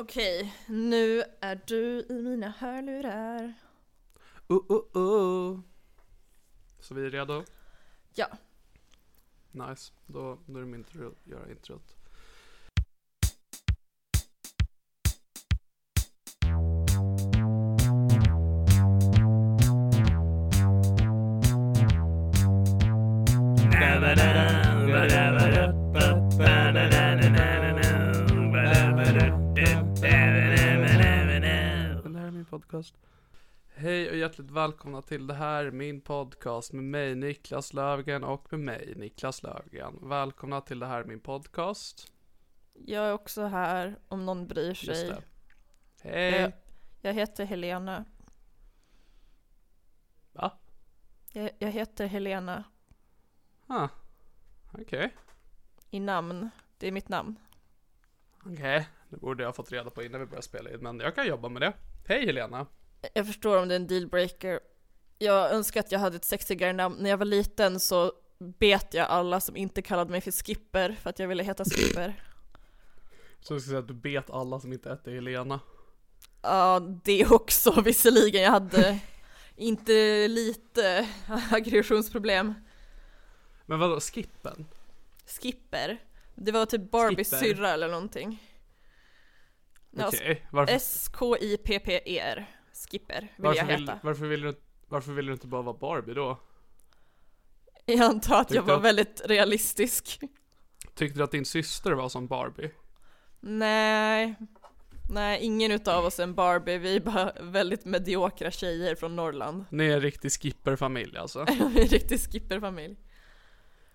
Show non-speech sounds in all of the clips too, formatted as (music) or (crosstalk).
Okej, nu är du i mina hörlurar. Uh, uh, uh. Så vi är redo? Ja. Nice. Då, då är det min tur att göra introt. Det här är podcast. Hej och hjärtligt välkomna till det här är min podcast med mig Niklas Lövgren och med mig Niklas Lövgren. Välkomna till det här är min podcast. Jag är också här om någon bryr sig. Hej. Jag, jag heter Helena. Va? Jag, jag heter Helena Ah. Okej. i namn. Det är mitt namn. Okej. Det borde jag ha fått reda på innan vi började spela in, men jag kan jobba med det. Hej Helena. Jag förstår om det är en dealbreaker. Jag önskar att jag hade ett sexigare namn. När jag var liten så bet jag alla som inte kallade mig för Skipper för att jag ville heta Skipper. (clears throat) Så jag ska säga att du bet alla som inte hette Helena. Ja, det också (laughs) visserligen. Jag hade inte lite (laughs) aggressionsproblem. Men vadå, Skippen? Skipper. Det var typ Barbies syrra eller någonting. Okej, varför, S-K-I-P-P-E-R. Skipper vill varför, jag vill, heta. varför, vill du, varför vill du inte bara vara Barbie då? Jag antar att jag Tyckte var att- väldigt realistisk. Tyckte du att din syster var som Barbie? Nej. Nej, ingen utav oss är en Barbie. Vi är bara väldigt mediokra tjejer från Norrland. Ni är en riktig skipperfamilj alltså. (laughs) Vi är en riktig skipperfamilj.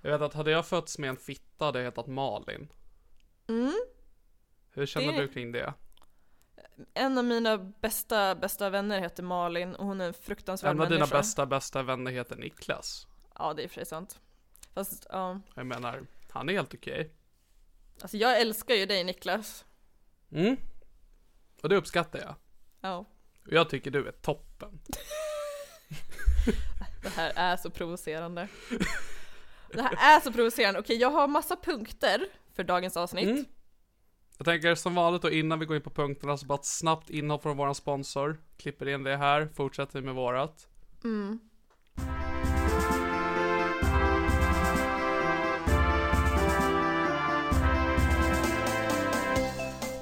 Jag vet att hade jag fötts med en fitta hade jag hetat Malin. Mm. Hur känner Det- du kring det? En av mina bästa, bästa vänner heter Malin och hon är en fruktansvärd En av dina människa. bästa, bästa vänner heter Niklas. Ja, det är för sig sant. Fast, ja. Jag menar, han är helt okej. Alltså jag älskar ju dig Niklas. Mm. Och det uppskattar jag. Ja. Och jag tycker du är toppen. (laughs) Det här är så provocerande. Det här är så provocerande. Okej, jag har massa punkter för dagens avsnitt. Mm. Jag tänker som vanligt då innan vi går in på punkterna så bara ett snabbt inhopp från våran sponsor. Klipper in det här, fortsätter med vårat. Mm.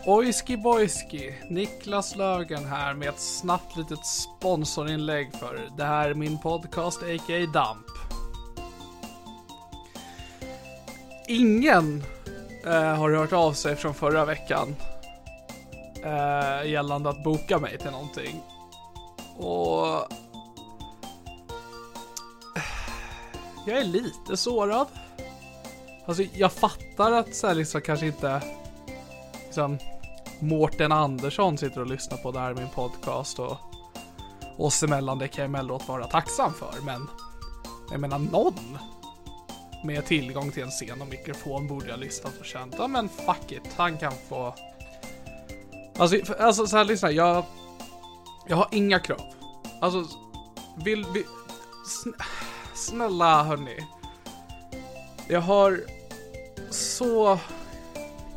Ojski bojski, Niklas Lögen här med ett snabbt litet sponsorinlägg för det här är min podcast a.k.a. Damp. Ingen eh, har hört av sig från förra veckan eh, gällande att boka mig till någonting. Och eh, jag är lite sårad. Alltså jag fattar att så här liksom kanske inte liksom Mårten Andersson sitter och lyssnar på det här i min podcast och oss emellan det kan jag emellanåt vara tacksam för men jag menar någon med tillgång till en scen och mikrofon borde jag lyssnat och känt, ja men fuck it, han kan få... Alltså, för, alltså så här, lyssna, jag... Jag har inga krav. Alltså, vill vi... Sn snälla hörni. Jag har så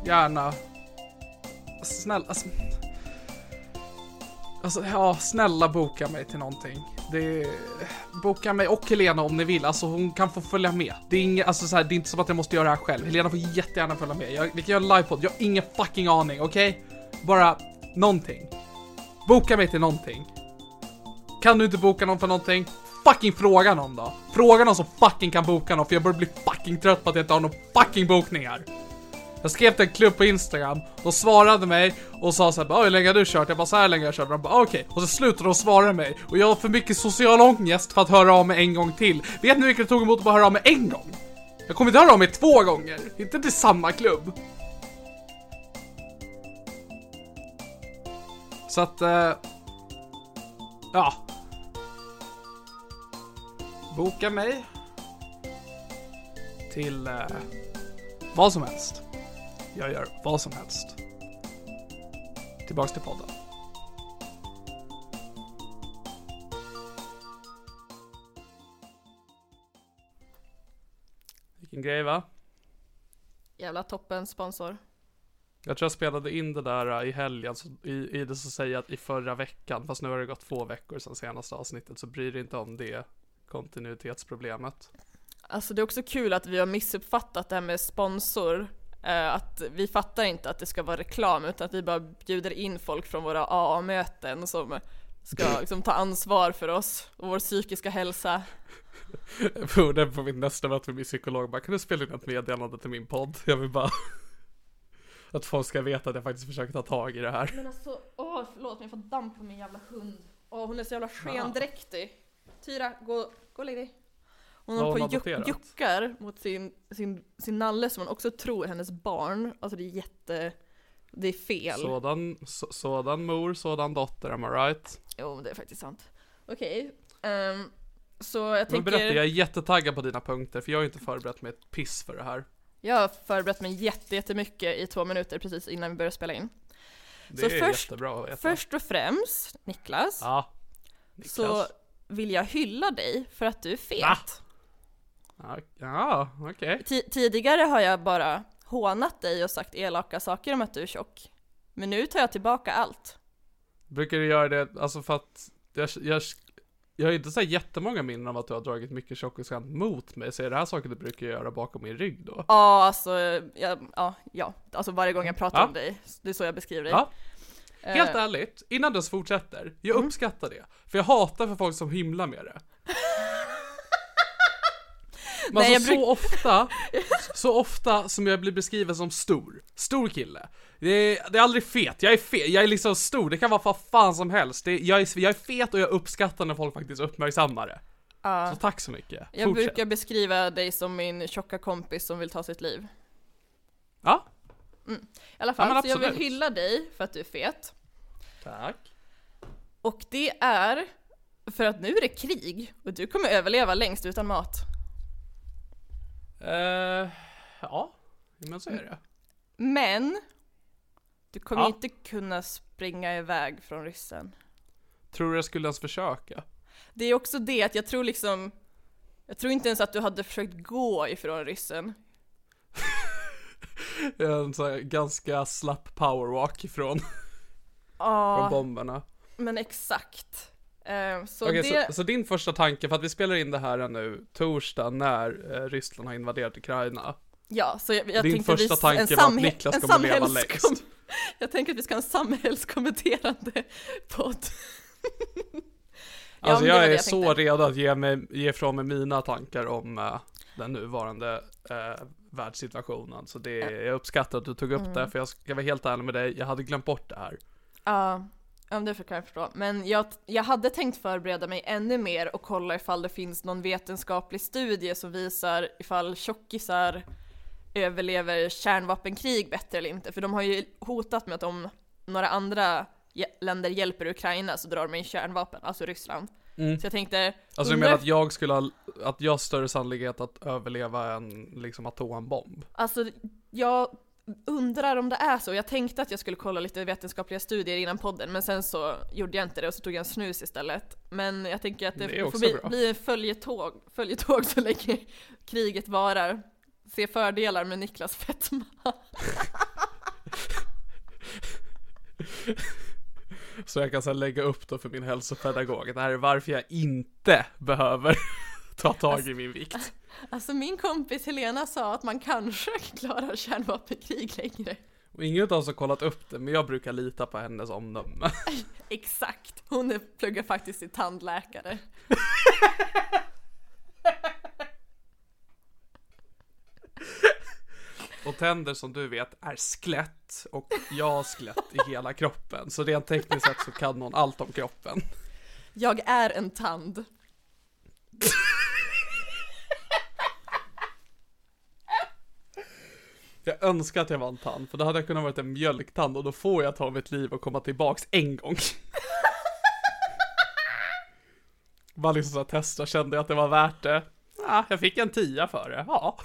gärna... Snälla... Alltså, alltså, ja, snälla boka mig till någonting. Det... Boka mig och Helena om ni vill, alltså hon kan få följa med. Det är inget, alltså så här, det är inte som att jag måste göra det här själv. Helena får jättegärna följa med. Jag, vi kan göra en livepodd, jag har ingen fucking aning, okej? Okay? Bara någonting. Boka mig till någonting. Kan du inte boka någon för någonting? Fucking fråga någon då. Fråga någon som fucking kan boka någon för jag börjar bli fucking trött på att jag inte har några fucking bokningar. Jag skrev till en klubb på Instagram, de svarade mig och sa såhär hur länge har du kört? Jag bara så här länge har jag kört. De bara ah, okej. Okay. Och så slutade de svara mig och jag har för mycket social ångest för att höra av mig en gång till. Vet ni hur mycket det tog emot att bara höra av mig en gång? Jag kommer inte höra av mig två gånger, inte till samma klubb. Så att, eh, ja. Boka mig till eh, vad som helst. Jag gör vad som helst. Tillbaks till podden. Vilken grej va? Jävla toppen sponsor. Jag tror jag spelade in det där äh, i helgen, så i, i det så säger jag att i förra veckan, fast nu har det gått två veckor sedan senaste avsnittet, så bryr dig inte om det kontinuitetsproblemet. Alltså det är också kul att vi har missuppfattat det här med sponsor att vi fattar inte att det ska vara reklam utan att vi bara bjuder in folk från våra AA-möten som ska (laughs) liksom, ta ansvar för oss och vår psykiska hälsa. Den på min nästa möte med min psykolog bara, kan du spela in ett meddelande till min podd? Jag vill bara (laughs) att folk ska veta att jag faktiskt försöker ta tag i det här. Men alltså, åh förlåt men jag får damp på min jävla hund. Åh hon är så jävla skendräktig. Tyra, gå, gå och lägg dig. Hon håller på och juckar mot sin, sin, sin nalle som hon också tror är hennes barn. Alltså det är jätte... Det är fel. Sådan, så, sådan mor, sådan dotter, am I right? Jo, det är faktiskt sant. Okej. Okay. Um, ehm, så jag tänker... Men berätta, jag är jättetaggad på dina punkter för jag har inte förberett mig ett piss för det här. Jag har förberett mig jättemycket i två minuter precis innan vi börjar spela in. Det så är först, jättebra att veta. Först och främst, Niklas. Ja. Niklas. Så vill jag hylla dig för att du är fet. Va? Ja, okej. Okay. Tidigare har jag bara hånat dig och sagt elaka saker om att du är tjock. Men nu tar jag tillbaka allt. Brukar du göra det, alltså för att jag, jag, jag har inte så jättemånga minnen av att du har dragit mycket tjockisskämt mot mig, så är det här saker du brukar göra bakom min rygg då? Ja, alltså, ja, ja, ja. alltså varje gång jag pratar ja. om dig, det är så jag beskriver dig. Ja. Helt uh. ärligt, innan du fortsätter, jag mm. uppskattar det. För jag hatar för folk som hymlar med det. Men Nej, alltså, så ofta, (laughs) så ofta som jag blir beskriven som stor, stor kille. Det är, det är aldrig fet, jag är fet, jag är liksom stor, det kan vara vad fan som helst. Det, jag, är, jag är fet och jag uppskattar när folk faktiskt uppmärksammar det. Uh, så tack så mycket. Jag Fortsätt. brukar beskriva dig som min tjocka kompis som vill ta sitt liv. Ja. Mm. I alla fall, ja, så jag vill hylla dig för att du är fet. Tack. Och det är för att nu är det krig och du kommer överleva längst utan mat. Uh, ja, men så är det. Men, du kommer ja. inte kunna springa iväg från ryssen. Tror du jag skulle ens försöka? Det är också det att jag tror liksom, jag tror inte ens att du hade försökt gå ifrån ryssen. (laughs) en sån här ganska slapp powerwalk ifrån, ah, från bomberna. Men exakt. Eh, så, okay, det... så, så, din första tanke, för att vi spelar in det här nu torsdag när eh, Ryssland har invaderat Ukraina. Ja, så jag, jag Din första vi, tanke var att Niklas kommer leva längst. (laughs) Jag tänker att vi ska ha en samhällskommenterande podd. ja, alltså jag är jag så redo att ge, mig, ge ifrån mig mina tankar om uh, den nuvarande uh, världssituationen. Så det, ja. jag uppskattar att du tog upp mm. det, för jag ska vara helt ärlig med dig, jag hade glömt bort det här. Ja, Ja, det kan jag förstå. Men jag, jag hade tänkt förbereda mig ännu mer och kolla ifall det finns någon vetenskaplig studie som visar ifall tjockisar överlever kärnvapenkrig bättre eller inte. För de har ju hotat med att om några andra länder hjälper Ukraina så drar de in kärnvapen, alltså Ryssland. Mm. Så jag tänkte... Alltså du menar att jag skulle ha, att jag har större sannolikhet att överleva en liksom atombomb? Alltså, jag undrar om det är så. Jag tänkte att jag skulle kolla lite vetenskapliga studier innan podden, men sen så gjorde jag inte det och så tog jag en snus istället. Men jag tänker att det, det får bli, bli en följetåg, följetåg så länge (laughs) kriget varar. Se fördelar med Niklas fetma. (laughs) Så jag kan sen lägga upp då för min hälsopedagog. Det här är varför jag inte behöver ta tag alltså, i min vikt. Alltså min kompis Helena sa att man kanske (laughs) klarar kärnvapenkrig längre. Och ingen av oss har kollat upp det, men jag brukar lita på hennes omdöme. (laughs) Exakt, hon pluggar faktiskt till tandläkare. (laughs) Och tänder som du vet är skelett och jag har skelett i hela kroppen. Så rent tekniskt sett så kan någon allt om kroppen. Jag är en tand. Jag önskar att jag var en tand, för då hade jag kunnat vara en mjölktand och då får jag ta mitt liv och komma tillbaks en gång. (laughs) Bara liksom så testa, kände jag att det var värt det. Ja, jag fick en tia för det, ja.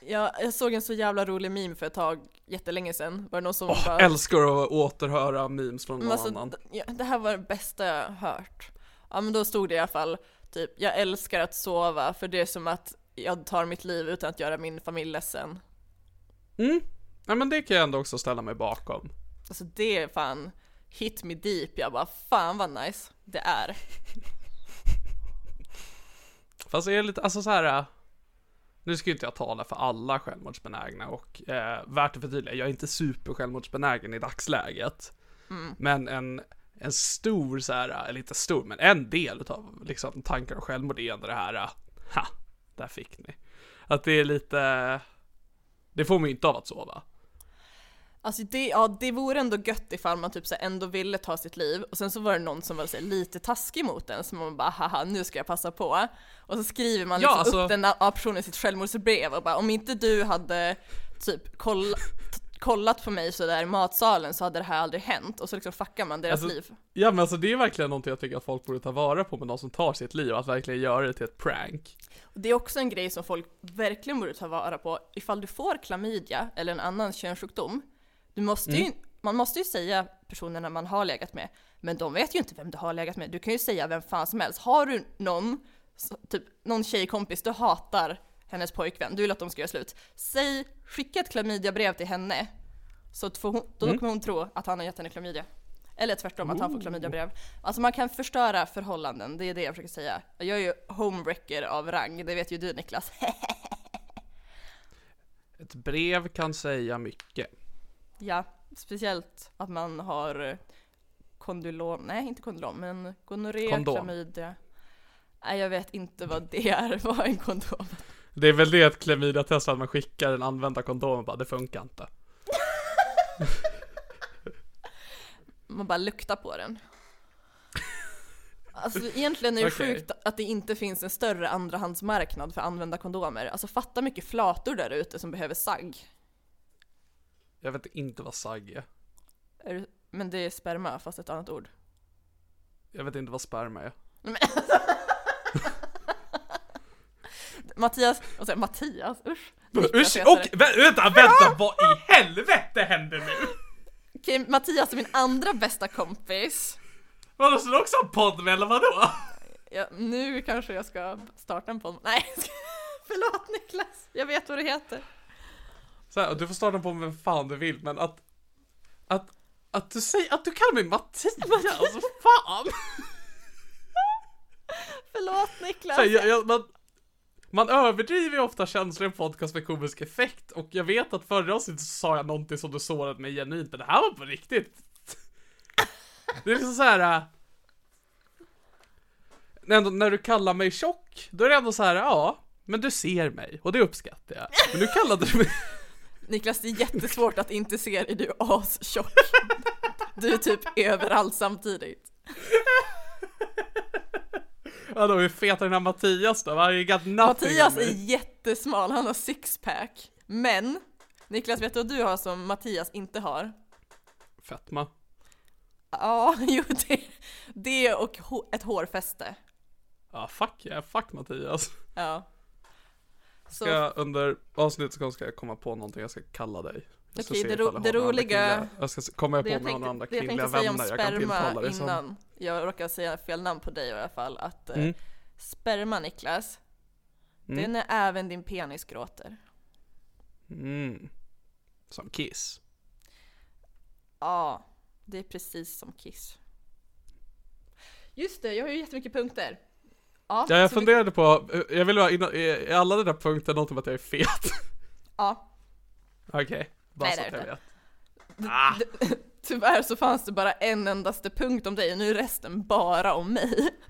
Ja, jag såg en så jävla rolig meme för ett tag, jättelänge sedan. Var det någon som oh, bara... Älskar att återhöra memes från någon alltså, annan. Ja, det här var det bästa jag hört. Ja men då stod det i alla fall, typ, jag älskar att sova för det är som att jag tar mitt liv utan att göra min familj ledsen. Mm, ja men det kan jag ändå också ställa mig bakom. Alltså det är fan hit me deep, jag bara fan vad nice det är. (laughs) Fast det är lite, alltså så här nu ska inte jag tala för alla självmordsbenägna och eh, värt att förtydliga, jag är inte super självmordsbenägen i dagsläget. Mm. Men en, en stor så här, eller inte stor, men en del av liksom tankar om självmord är ändå det här, ha, där fick ni. Att det är lite, det får man ju inte av att sova. Alltså det, ja, det vore ändå gött ifall man typ så ändå ville ta sitt liv och sen så var det någon som var så lite taskig mot en så man bara haha nu ska jag passa på. Och så skriver man liksom ja, alltså... upp den här personen i sitt självmordsbrev och bara om inte du hade typ kollat kollat på mig sådär i matsalen så hade det här aldrig hänt och så liksom fuckar man deras alltså, liv. Ja men alltså det är verkligen någonting jag tycker att folk borde ta vara på med någon som tar sitt liv, att verkligen göra det till ett prank. Det är också en grej som folk verkligen borde ta vara på, ifall du får klamydia eller en annan könssjukdom, du måste ju, mm. man måste ju säga personerna man har legat med, men de vet ju inte vem du har legat med. Du kan ju säga vem fan som helst. Har du någon, typ någon tjejkompis du hatar hennes pojkvän, du vill att de ska göra slut. Säg, skicka ett klamydiabrev till henne, så att hon, då mm. kommer hon tro att han har gett henne klamydia. Eller tvärtom, att han får klamydiabrev. Alltså man kan förstöra förhållanden, det är det jag försöker säga. Jag är ju homewrecker av rang, det vet ju du Niklas. (laughs) Ett brev kan säga mycket. Ja, speciellt att man har eh, kondylom, nej inte kondylom, men gonorré, klamydia. Nej jag vet inte vad det är, (laughs) vad en kondom? Det är väl det ett klamydia-test att man skickar en använda kondom och bara det funkar inte. (laughs) man bara luktar på den. Alltså egentligen är det okay. sjukt att det inte finns en större andrahandsmarknad för använda kondomer. Alltså fatta mycket flator där ute som behöver sagg. Jag vet inte vad sagg är. är men det är sperma fast ett annat ord. Jag vet inte vad sperma är. (laughs) Mattias, och så Mattias, usch. Usch, och vänta, vänta, vad i helvete händer nu? Okej, Mattias är min andra bästa kompis. Vadå, så du också har podd med eller vadå? Ja, nu kanske jag ska starta en podd. Nej, (laughs) förlåt Niklas, jag vet vad det heter. Så här, du får starta på med vem fan du vill, men att, att, att du säger, att du kallar mig Mattias, alltså fan! (laughs) Förlåt Niklas. här, jag, jag, man, man överdriver ju ofta känslor i en podcast med komisk effekt och jag vet att förra avsnittet så sa jag någonting som du sårade mig genuint, men det här var på riktigt. Det är liksom såhär... Äh, när du kallar mig tjock, då är det ändå så här, ja, men du ser mig och det uppskattar jag. Men nu kallade du mig Niklas, det är jättesvårt att inte se dig, du är astjock. Du är typ överallt samtidigt. Vadå, hur fet är den här Mattias då? I got Mattias är jättesmal, han har sixpack. Men, Niklas vet du vad du har som Mattias inte har? Fetma. Ja, (laughs) jo det, det och ett hårfäste. Ja, fuck yeah, fuck Mattias. Ja. Så. Ska jag under avsnittet ska jag komma på någonting jag ska kalla dig. Okej, det, ro, det roliga... Jag ska komma på med några andra kvinnliga vänner jag kan tilltala dig som. innan jag råkade säga fel namn på dig i alla fall, att eh, mm. sperma Niklas, mm. det är när även din penis gråter. Mm. Som Kiss. Ja, det är precis som Kiss. Just det, jag har ju jättemycket punkter. Ja, ja jag funderade vi... på, jag vill vara innan, är alla dina punkter något om att jag är fet? Ja. (laughs) Okej, okay, bara Nej, så att jag vet. Ah. (laughs) Tyvärr så fanns det bara en endaste punkt om dig, och nu är resten bara om mig. (laughs)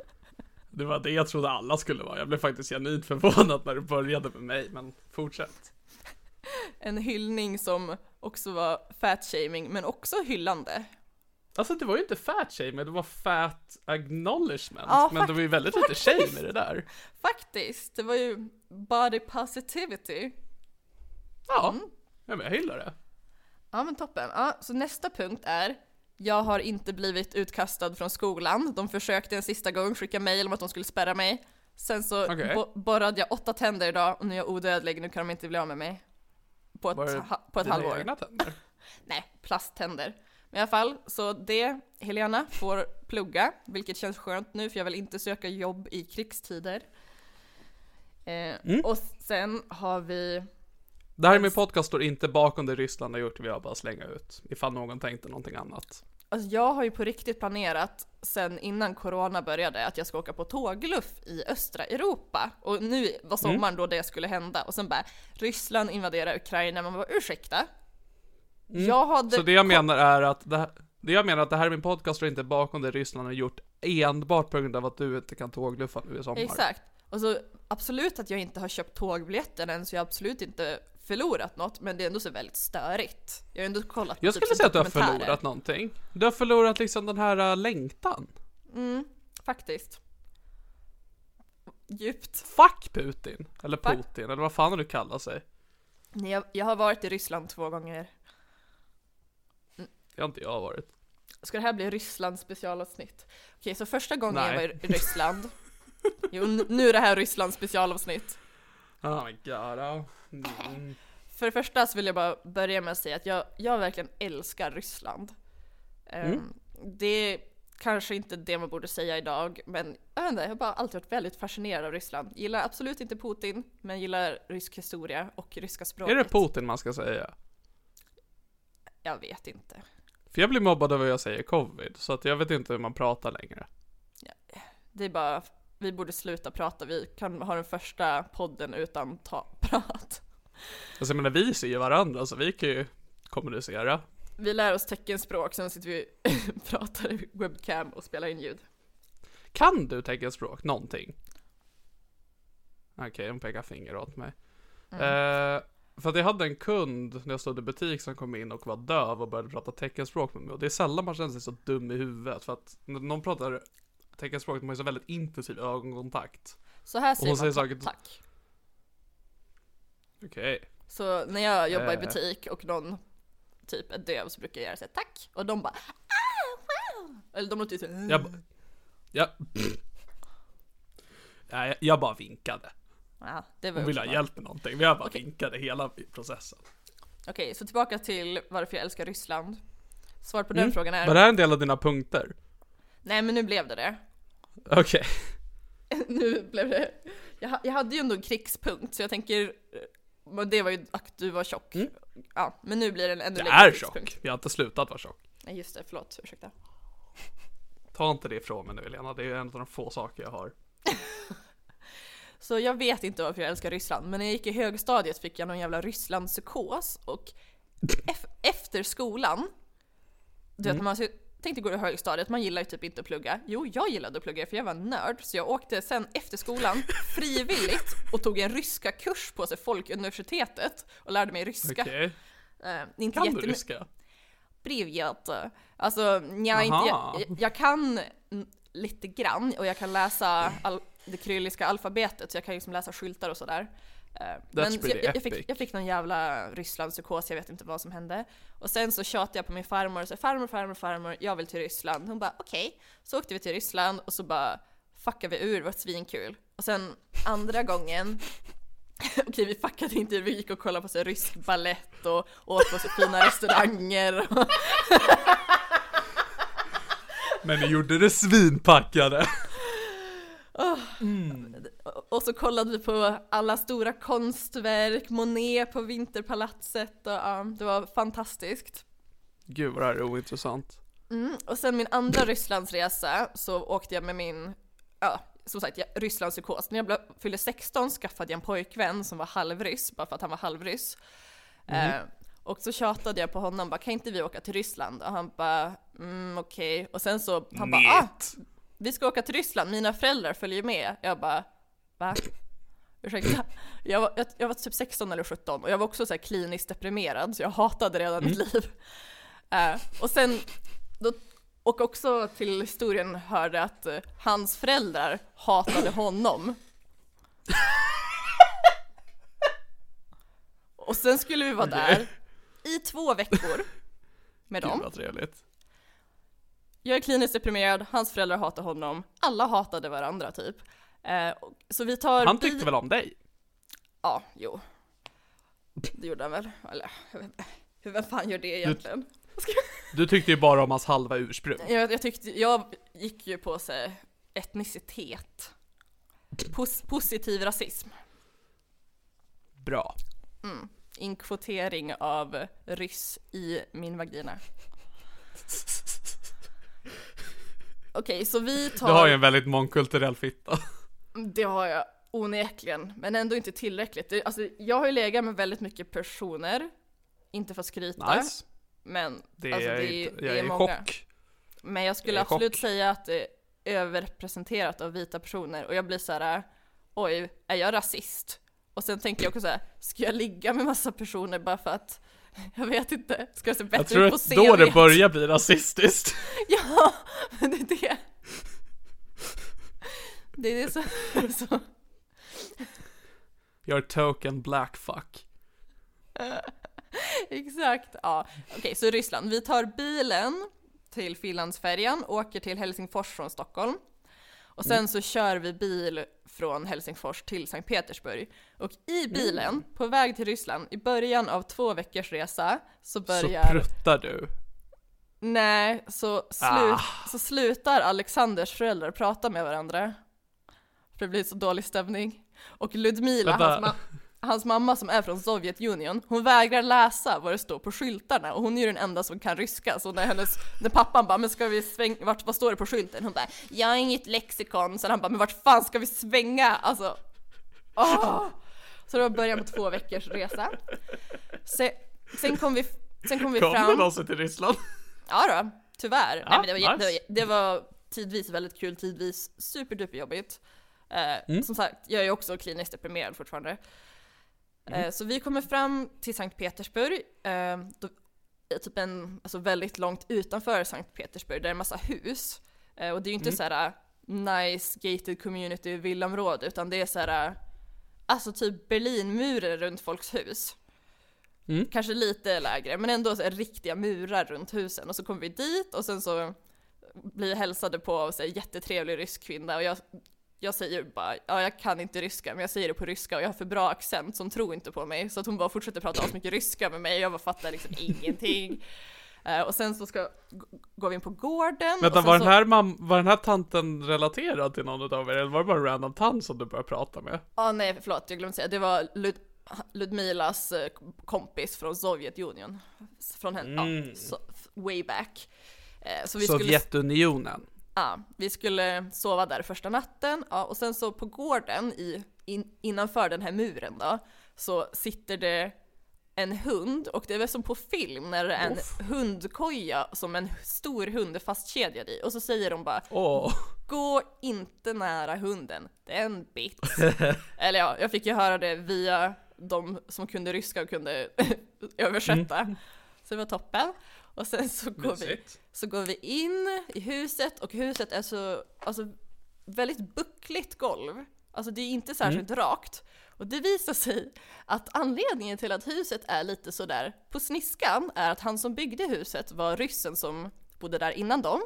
Det var det jag trodde alla skulle vara. Jag blev faktiskt genuint förvånad när du började med mig, men fortsätt. (laughs) En hyllning som också var fat-shaming, men också hyllande. Alltså det var ju inte fat shaming, det var fat acknowledgement. Ja, men det var ju väldigt lite shame i det där. Faktiskt, det var ju body positivity. Ja, mm. Ja men jag gillar det. Ja men toppen. Ja, så nästa punkt är jag har inte blivit utkastad från skolan. De försökte en sista gång skicka mejl om att de skulle spärra mig. Sen så okay. borrade jag åtta tänder idag och nu är jag odödlig, nu kan de inte bli av med mig. På ett, på ett halvår. egna tänder? (laughs) Nej, plasttänder. Men i alla fall, så det, Helena får plugga, vilket känns skönt nu för jag vill inte söka jobb i krigstider. Eh, mm. Och sen har vi... Det här med podcast står inte bakom det Ryssland har gjort, vi har bara slänga ut. Ifall någon tänkte någonting annat. Alltså jag har ju på riktigt planerat sen innan corona började att jag ska åka på tågluff i östra Europa. Och nu var mm. sommaren mm. då det skulle hända. Och sen bara Ryssland invaderar Ukraina. Man bara ursäkta? Mm. Jag hade... Så det jag menar är att det, här, det jag menar att det här är min podcast och inte bakom det Ryssland har gjort enbart på grund av att du inte kan tågluffa nu i sommar. Exakt. Och så absolut att jag inte har köpt tågbiljetten än så jag har absolut inte förlorat något men det är ändå så väldigt störigt. Jag har ändå kollat Jag typ skulle säga att du har förlorat någonting. Du har förlorat liksom den här uh, längtan. Mm, faktiskt. Djupt. Fuck Putin! Eller Putin, eller vad fan du kallar sig. Jag, jag har varit i Ryssland två gånger. Det har inte jag varit. Ska det här bli Ryssland specialavsnitt? Okej, så första gången Nej. jag var i Ryssland Jo, nu är det här Ryssland specialavsnitt. Oh my god. Mm. För det första så vill jag bara börja med att säga att jag, jag verkligen älskar Ryssland. Ehm, mm. det är kanske inte det man borde säga idag, men jag vet inte, jag har bara alltid varit väldigt fascinerad av Ryssland. Gillar absolut inte Putin, men gillar rysk historia och ryska språket. Är det Putin man ska säga? Jag vet inte. För jag blir mobbad över vad jag säger covid, så att jag vet inte hur man pratar längre. Ja, det är bara, vi borde sluta prata, vi kan ha den första podden utan ta (laughs) prat. Alltså jag menar vi ser ju varandra så vi kan ju kommunicera. Vi lär oss teckenspråk, sen sitter vi och (laughs) pratar i webcam och spelar in ljud. Kan du teckenspråk? Någonting? Okej, okay, de pekar finger åt mig. Mm. Uh, för att jag hade en kund när jag stod i butik som kom in och var döv och började prata teckenspråk med mig. Och det är sällan man känner sig så dum i huvudet. För att när någon pratar de har ju så väldigt intensiv ögonkontakt. Så här säger man säger tack. Okej. Okay. Så när jag jobbar i eh. butik och någon typ är döv så brukar jag göra såhär tack. Och de bara ah, wow. Eller de låter ju såhär. Jag, ja. jag, jag bara vinkade. Ja, det var Hon ville ha hjälp med någonting. Vi har bara okay. vinkade hela processen. Okej, okay, så tillbaka till varför jag älskar Ryssland. Svar på den mm. frågan är... Var det här en del av dina punkter? Nej, men nu blev det det. Okej. Okay. (laughs) nu blev det... Jag, jag hade ju ändå en krigspunkt, så jag tänker... Men det var ju att du var tjock. Mm. Ja, men nu blir det en ännu längre Jag är tjock. Jag har inte slutat vara tjock. Nej, just det. Förlåt. Ursäkta. Ta inte det ifrån mig nu, Elena. Det är en av de få saker jag har. (laughs) Så jag vet inte varför jag älskar Ryssland, men när jag gick i högstadiet fick jag någon jävla Rysslandspsykos och efter skolan, du vet mm. man tänkte gå i högstadiet, man gillar ju typ inte att plugga. Jo, jag gillade att plugga för jag var nörd, så jag åkte sen efter skolan (laughs) frivilligt och tog en ryska kurs på sig Folkuniversitetet och lärde mig ryska. Okay. Uh, eh, inte kan du ryska? Privet. Alltså, jag, inte, jag, jag kan lite grann och jag kan läsa all, det kyrilliska alfabetet så jag kan liksom läsa skyltar och sådär. Men jag, jag, fick, jag fick någon jävla Rysslandspsykos, jag vet inte vad som hände. Och sen så tjatade jag på min farmor och sa farmor, farmor, farmor, jag vill till Ryssland. Hon bara okej. Okay. Så åkte vi till Ryssland och så bara fuckade vi ur, det var svinkul. Och sen andra (laughs) gången (laughs) Okej vi fuckade inte vi gick och kollade på så rysk ballett och åt på så fina restauranger. (laughs) Men ni gjorde det svinpackade. Mm. Och så kollade vi på alla stora konstverk, Monet på Vinterpalatset och ja, det var fantastiskt. Gud vad det här är ointressant. Mm. Och sen min andra Rysslandsresa så åkte jag med min, ja som sagt, Rysslandspsykos. När jag fyllde 16 skaffade jag en pojkvän som var halvryss, bara för att han var halvryss. Mm. Eh, och så tjatade jag på honom, bara kan inte vi åka till Ryssland? Och han bara, mm okej. Okay. Och sen så, han bara, ah, vi ska åka till Ryssland, mina föräldrar följer med. Jag bara, va? Ursäkta? Jag var, jag, jag var typ 16 eller 17 och jag var också så här kliniskt deprimerad så jag hatade redan mm. mitt liv. Uh, och sen, då, och också till historien hörde att uh, hans föräldrar hatade honom. och sen skulle vi vara där i två veckor med dem. Gud vad trevligt. Jag är kliniskt deprimerad, hans föräldrar hatar honom, alla hatade varandra typ. Eh, så vi tar Han tyckte väl om dig? Ja, jo. Det gjorde han väl. Eller, hur, vem fan gör det egentligen? Du, du tyckte ju bara om hans halva ursprung. Jag, jag tyckte, jag gick ju på sig etnicitet. Pos, positiv rasism. Bra. Mm. Inkvotering av ryss i min vagina. Okej, så vi tar... Du har ju en väldigt mångkulturell fitta. Det har jag onekligen, men ändå inte tillräckligt. Det, alltså, jag har ju legat med väldigt mycket personer, inte för att skryta, nice. men det alltså, är, det, är, är många. Chock. Men jag skulle jag absolut chock. säga att det är överrepresenterat av vita personer och jag blir så här: oj, är jag rasist? Och sen tänker jag också så här, ska jag ligga med massa personer bara för att (laughs) jag vet inte, ska jag se bättre ut på CV? Jag tror att då det börjar bli (laughs) rasistiskt. ja, men det är det. Det är det som... så. You're token black fuck. (laughs) Exakt, ja. Okej, okay, så Ryssland. Vi tar bilen till Finlandsfärjan, åker till Helsingfors från Stockholm. Och sen mm. så kör vi bil från Helsingfors till Sankt Petersburg. Och i bilen, mm. på väg till Ryssland, i början av två veckors resa, så börjar... Så pruttar du? Nej, så, slut, ah. så slutar Alexanders föräldrar prata med varandra. För det blir så dålig stämning. Och Ludmila, hans, ma hans, mamma som är från Sovjetunionen, hon vägrar läsa vad det står på skyltarna och hon är ju den enda som kan ryska. Så när, hennes, när pappan bara, men ska vi svänga, vart, vad står det på skylten? Hon bara, jag har inget lexikon. Så han bara, men vart fan ska vi svänga? Alltså, åh! Så det var början på två veckors resa. Sen, sen kom vi, sen kom vi kom fram. Kom det någonsin till Ryssland? Ja då, tyvärr. Ja, Nej, men det, var, nice. det, det var tidvis väldigt kul, tidvis superduper jobbigt. Eh, mm. Som sagt, jag är ju också kliniskt deprimerad fortfarande. Mm. Eh, så vi kommer fram till Sankt Petersburg, eh, då, typ en, alltså väldigt långt utanför Sankt Petersburg, där det är en massa hus. Eh, och det är ju inte mm. såhär nice gated community villaområde, utan det är såhär, alltså typ Berlinmuren runt folks hus. Mm. Kanske lite lägre, men ändå så riktiga murar runt husen. Och så kommer vi dit och sen så blir hälsade på av en jättetrevlig rysk kvinna och jag jag säger bara, ja jag kan inte ryska men jag säger det på ryska och jag har för bra accent som tror inte på mig så att hon bara fortsätter prata så mycket ryska med mig och jag bara fattar liksom (laughs) ingenting. Uh, och sen så ska, går vi in på gården. Vänta, var, den här mam, var den här tanten relaterad till någon av er? Eller var det bara en random tant som du började prata med? Ja, ah, nej förlåt, jag glömde säga. Det var Lud Ludmilas uh, kompis från Sovjetunionen. Från henne, mm. ja, so, way back. Uh, så vi Sovjetunionen? Skulle, Ja, vi skulle sova där första natten ja, och sen så på gården i, in, innanför den här muren då så sitter det en hund och det är väl som på film när det är en Uff. hundkoja som en stor hund är fastkedjad i och så säger de bara oh. Gå inte nära hunden, det är en bit. (laughs) Eller ja, jag fick ju höra det via de som kunde ryska och kunde (laughs) översätta. Mm. Så det var toppen. Och sen så går, vi, så går vi in i huset och huset är så, alltså väldigt buckligt golv. Alltså det är inte särskilt mm. rakt. Och det visar sig att anledningen till att huset är lite sådär på sniskan är att han som byggde huset var ryssen som bodde där innan dem.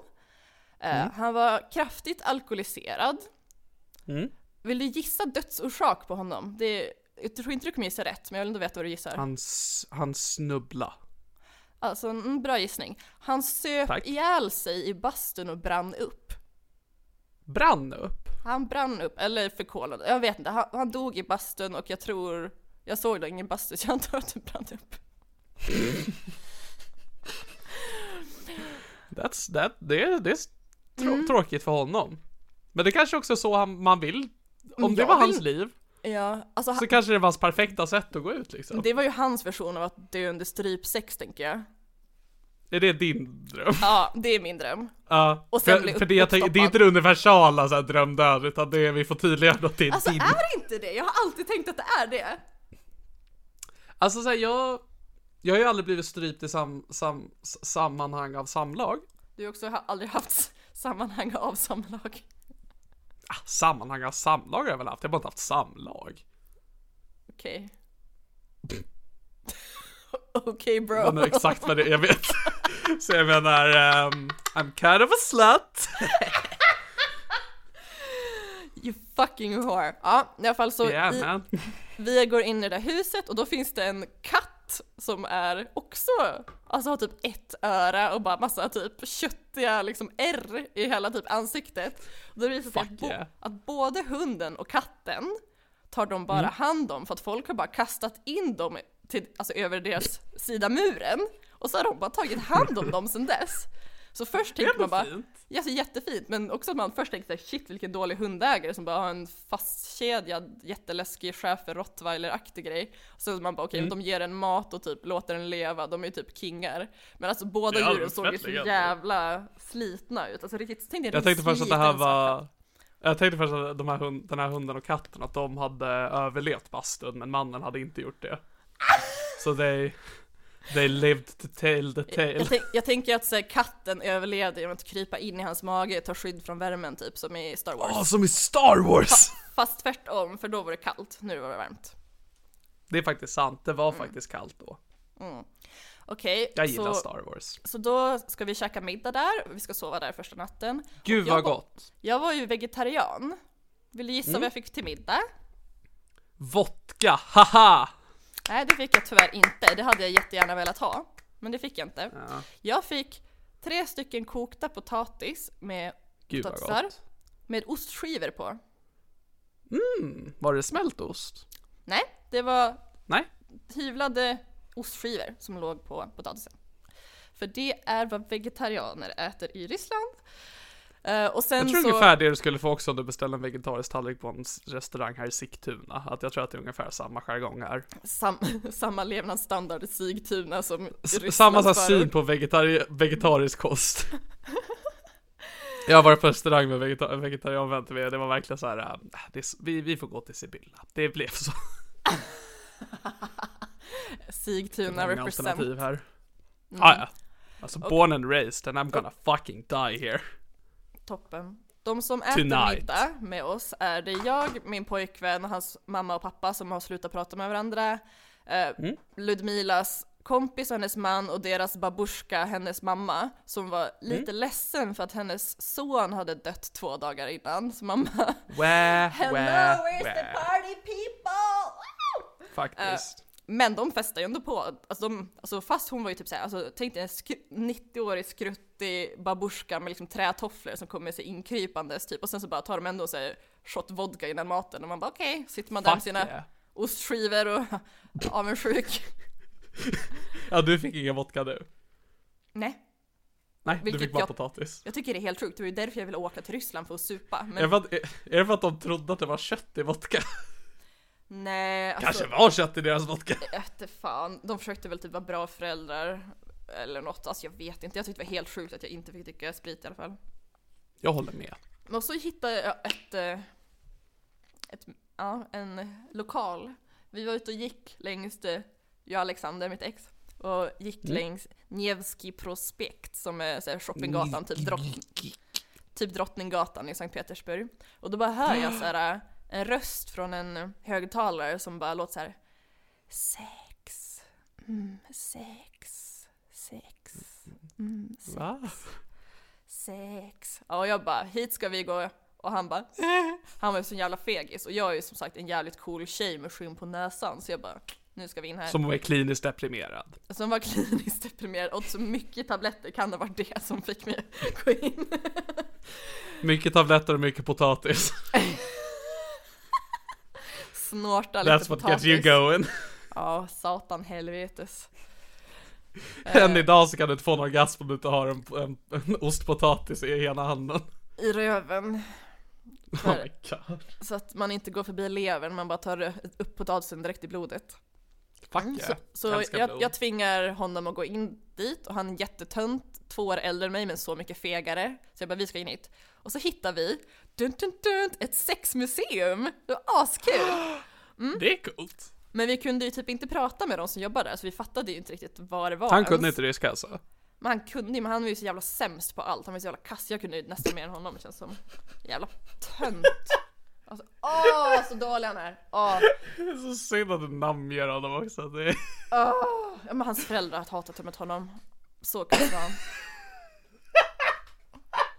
Eh, mm. Han var kraftigt alkoholiserad. Mm. Vill du gissa dödsorsak på honom? Det, jag tror inte du kommer gissa rätt, men jag vill ändå veta vad du gissar. Han, han snubbla. Alltså en bra gissning. Han söp Tack. ihjäl sig i bastun och brann upp. Brann upp? Han brann upp, eller förkolade, jag vet inte. Han, han, dog i bastun och jag tror, jag såg då ingen bastu så (laughs) jag antar att det brann upp. That's, that, det, det är trå mm. tråkigt för honom. Men det kanske också är så han, man vill. Om det var vill... hans liv. Ja, alltså så han... kanske det var hans perfekta sätt att gå ut liksom. Det var ju hans version av att dö under strypsex tänker jag. Är det din dröm? Ja, det är min dröm. Ja, och sen för, för det, jag tänk, det är inte det universala så här, drömdöd, utan det är, vi får tydliggöra att det är alltså, din. Alltså är det inte det? Jag har alltid tänkt att det är det. Alltså så här, jag, jag har ju aldrig blivit strypt i sam, sam, sammanhang av samlag. Du har också aldrig haft sammanhang av samlag. Ah, sammanhang av samlag har jag väl haft, jag har bara inte haft samlag. Okej. Okay. (laughs) Okej okay, bro. Jag vet exakt vad det är, jag vet. (laughs) Så jag menar, um, I'm kind of a slut. (laughs) you fucking whore. Ja, i alla fall så yeah, i, vi går in i det där huset och då finns det en katt som är också, alltså har typ ett öra och bara massa typ köttiga liksom ärr i hela typ ansiktet. Och det visar sig att, bo, att både hunden och katten tar de bara mm. hand om för att folk har bara kastat in dem till, alltså över deras sida muren och så har de bara tagit hand om dem sen dess. Så först tänker man bara, ja så jättefint, men också att man först tänker såhär, shit vilken dålig hundägare som bara har en fastkedjad jätteläskig schäfer rottweiler-aktig grej. Så man bara okej, okay, mm. de ger en mat och typ låter den leva, de är typ kingar. Men alltså båda djuren såg ju så jävla slitna ut, alltså riktigt, tänkte jag, jag tänkte först att det här var jag tänkte först att de här hund, den här hunden och katten, att de hade överlevt bastun, men mannen hade inte gjort det. (laughs) Så they, they lived to tell the tale. Jag, tänk, jag tänker att så här, katten överlevde genom att krypa in i hans mage, ta skydd från värmen typ, som i Star Wars. Ja, som i Star Wars! Fa fast tvärtom, för då var det kallt, nu var det varmt. Det är faktiskt sant, det var mm. faktiskt kallt då. Mm. Okej, okay, Jag gillar så, Star Wars. Så då ska vi käka middag där, vi ska sova där första natten. Gud vad gott! Jag var ju vegetarian. Vill du gissa mm. vad jag fick till middag? Vodka, haha! Nej, det fick jag tyvärr inte. Det hade jag jättegärna velat ha. Men det fick jag inte. Ja. Jag fick tre stycken kokta potatis med Gud, potatisar med ostskivor på. Mm, var det smältost? Nej, det var Nej. hyvlade ostskivor som låg på potatisen. För det är vad vegetarianer äter i Ryssland. Uh, och sen jag tror så... ungefär det du skulle få också om du beställer en vegetarisk tallrik på en restaurang här i Sigtuna. Att jag tror att det är ungefär samma jargong här. Sam, (laughs) samma levnadsstandard i Sigtuna som i Ryssland Samma så syn på vegetari vegetarisk kost. (laughs) jag har varit på restaurang med vegeta vegetarianvänner med det var verkligen så här, äh, det, vi, vi får gå till Sibylla. Det blev så. (laughs) Sigtuna represent. här. Mm. Ah, ja. Alltså okay. born and raised and I'm gonna fucking die here. Toppen. De som äter Tonight. middag med oss är det jag, min pojkvän, hans mamma och pappa som har slutat prata med varandra. Eh, mm. Ludmilas kompis och hennes man och deras babushka, hennes mamma, som var lite mm. ledsen för att hennes son hade dött två dagar innan. Så mamma, wah, (laughs) Hello, wah, where's wah. the party people? Faktiskt. Uh, men de festar ju ändå på. Alltså, de, alltså fast hon var ju typ såhär, alltså, tänk dig en 90-årig skruttig babushka med liksom trätofflor som kommer sig inkrypandes typ och sen så bara tar de ändå såhär shot vodka innan maten och man bara okej, okay. sitter man där med sina yeah. ostskivor och (laughs) avundsjuk. (laughs) ja, du fick ingen vodka du? Nej. Nej, Vilket du fick bara jag, potatis. Jag tycker det är helt sjukt, det var ju därför jag ville åka till Ryssland för att supa. Men... Är, det för att, är det för att de trodde att det var kött i vodka? (laughs) Nej, alltså, Kanske var kött i deras vodka. Jag fan. De försökte väl typ vara bra föräldrar. Eller något, alltså jag vet inte. Jag tyckte det var helt sjukt att jag inte fick dricka sprit i alla fall. Jag håller med. Och så hittade jag ett, eh, ett ja, en lokal. Vi var ute och gick längs, jag och Alexander, mitt ex, och gick mm. längs Nevski prospekt som är så här, shoppinggatan, typ, drott, typ Drottninggatan i Sankt Petersburg. Och då bara hör jag så här en röst från en högtalare som bara låter så här. Sex, mm, sex, sex, mm, sex. Va? Sex. Ja, och jag bara, hit ska vi gå. Och han bara, (laughs) han var ju så jävla fegis. Och jag är ju som sagt en jävligt cool tjej med skinn på näsan. Så jag bara, nu ska vi in här. Som var kliniskt deprimerad. Som var kliniskt deprimerad. Åt så mycket tabletter kan det ha varit det som fick mig att gå in. Mycket tabletter och mycket potatis. (laughs) Snorta lite That's what potatis. gets you going. (laughs) Ja, satan helvetes. Än idag så kan du inte få en orgasm om du inte har en, en, en ostpotatis i ena handen. I röven. Oh För, my god. så att man inte går förbi levern, man bara tar upp potatisen direkt i blodet. Fuck Mm, yeah. Så, så jag, jag tvingar honom att gå in dit och han är jättetönt, två år äldre än mig men så mycket fegare. Så jag bara, vi ska in hit. Och så hittar vi, dun, dun, dun, ett sexmuseum! Det var askul! (gasps) Det är coolt. Men vi kunde ju typ inte prata med de som jobbar där så vi fattade ju inte riktigt vad det var Han kunde ens. inte ryska alltså. Men han kunde ju, men han var ju så jävla sämst på allt. Han var ju så jävla kass. Jag kunde ju nästan mer än honom det känns som. Jävla tönt. Alltså, åh så dålig han är. Åh, Det är så synd att du namnger honom också. Det är... åh. Ja, men hans föräldrar hatat med honom. Så kass var han.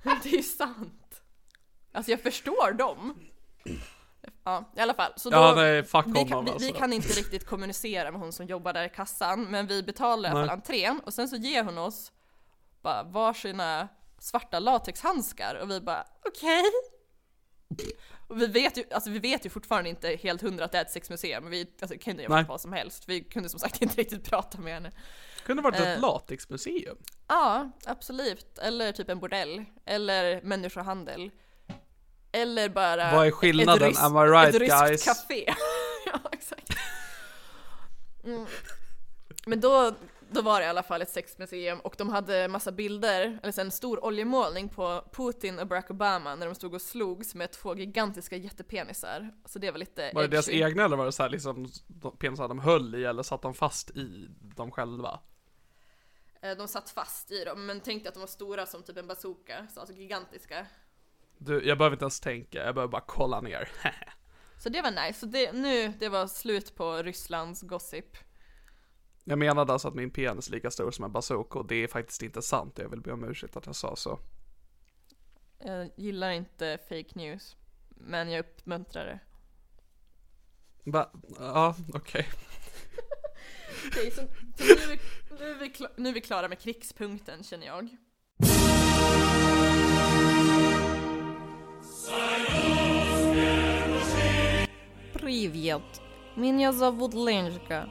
(laughs) Det är ju sant. Alltså jag förstår dem. Ja, i alla fall. Så då, Ja nej, fuck vi, kan, vi, alltså. vi kan inte riktigt kommunicera med hon som jobbar där i kassan, men vi betalar i alla Nej. fall entrén och sen så ger hon oss bara varsina svarta latexhandskar och vi bara okej. Och vi vet ju, alltså vi vet ju fortfarande inte helt hundra att det är ett sexmuseum, men vi alltså, kunde ju varit vad som helst. Vi kunde som sagt inte riktigt prata med henne. Kunde varit Eh. ett latexmuseum. Ja, absolut. Eller typ en bordell. Eller människohandel. Eller bara Vad är skillnaden? Ett ryskt, Am I right, ett ryskt guys? café. (laughs) ja, exakt. Mm. Men då, då var det i alla fall ett sexmuseum och de hade massa bilder, eller en stor oljemålning på Putin och Barack Obama när de stod och slogs med två gigantiska jättepenisar. Så det var lite Var det deras egna eller var det så här liksom penisar de höll i eller satt de fast i dem själva? Eh, De satt fast i dem, men tänkte att de var stora som typ en bazooka, så alltså gigantiska. Du, jag behöver inte ens tänka, jag behöver bara kolla ner. (laughs) Så det var nice, så det, nu, det var slut på Rysslands gossip. jag menade alltså att min penis är lika stor som en bazooka och det är faktiskt inte sant. Jag vill be om ursäkt att jag sa så. Jag gillar inte fake news, men jag uppmuntrar det. Va? Ja, okej. (laughs) Okej, så, så nu, är vi, nu, är vi nu är vi klara med krigspunkten känner jag. Привет. Меня зовут Леночка.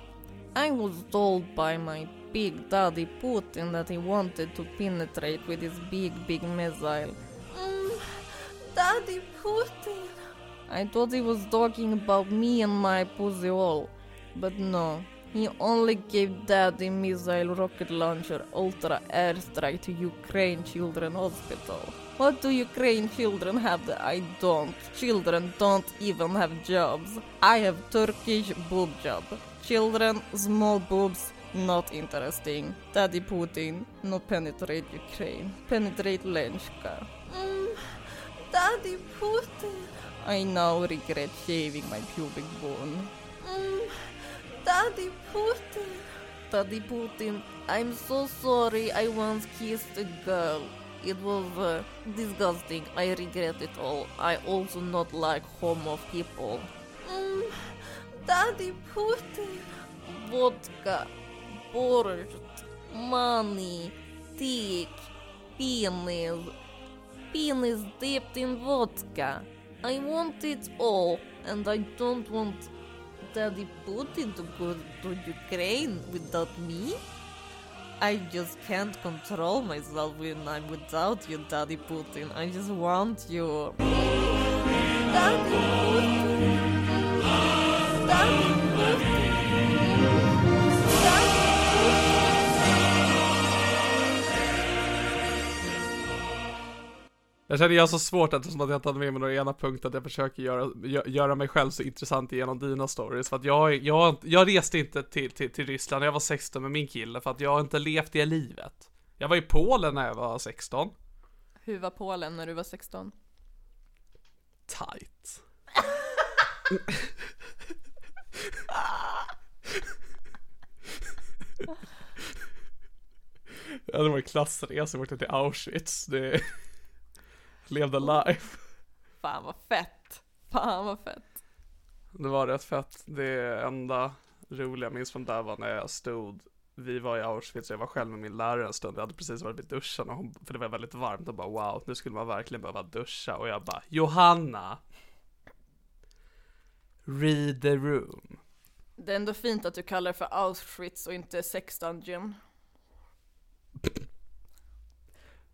I was told by my big daddy Putin that he wanted to penetrate with his big, big missile. Mm, daddy Putin. I thought he was talking about me and my pussy hole. But no, he only gave Daddy missile rocket launcher ultra airstrike to Ukraine Children Hospital. What do Ukraine children have that I don't? Children don't even have jobs. I have Turkish boob job. Children, small boobs, not interesting. Daddy Putin, no penetrate Ukraine. Penetrate Lenska. Mm, Daddy Putin. I now regret shaving my pubic bone. Mm, Daddy Putin. Daddy Putin, I'm so sorry I once kissed a girl. It was uh, disgusting. I regret it all. I also not like homo people. Mm, Daddy Putin. Vodka, borscht, money, dick, penis, penis dipped in vodka. I want it all, and I don't want Daddy Putin to go to Ukraine without me. I just can't control myself when I'm without you, Daddy Putin. I just want you. Daddy Putin. Daddy Putin. Jag känner jag har så svårt eftersom att jag inte hade med mig några ena punkt att jag försöker göra, gö- göra mig själv så intressant genom dina stories. För att jag, jag, jag reste inte till, till, till Ryssland när jag var 16 med min kille för att jag har inte levt det livet. Jag var i Polen när jag var 16. Hur var Polen när du var 16? Tight. (laughs) Ja, det var en klassresa, åkte till Auschwitz. Det... Levde life. Fan vad fett. Fan vad fett. Det var rätt fett. Det enda roliga jag minns från där var när jag stod vi var i Auschwitz och jag var själv med min lärare en stund. Jag hade precis varit vid duschen och hon, för det var väldigt varmt och bara wow, nu skulle man verkligen behöva duscha och jag bara Johanna Read the room. Det är ändå fint att du kallar det för Auschwitz och inte Sex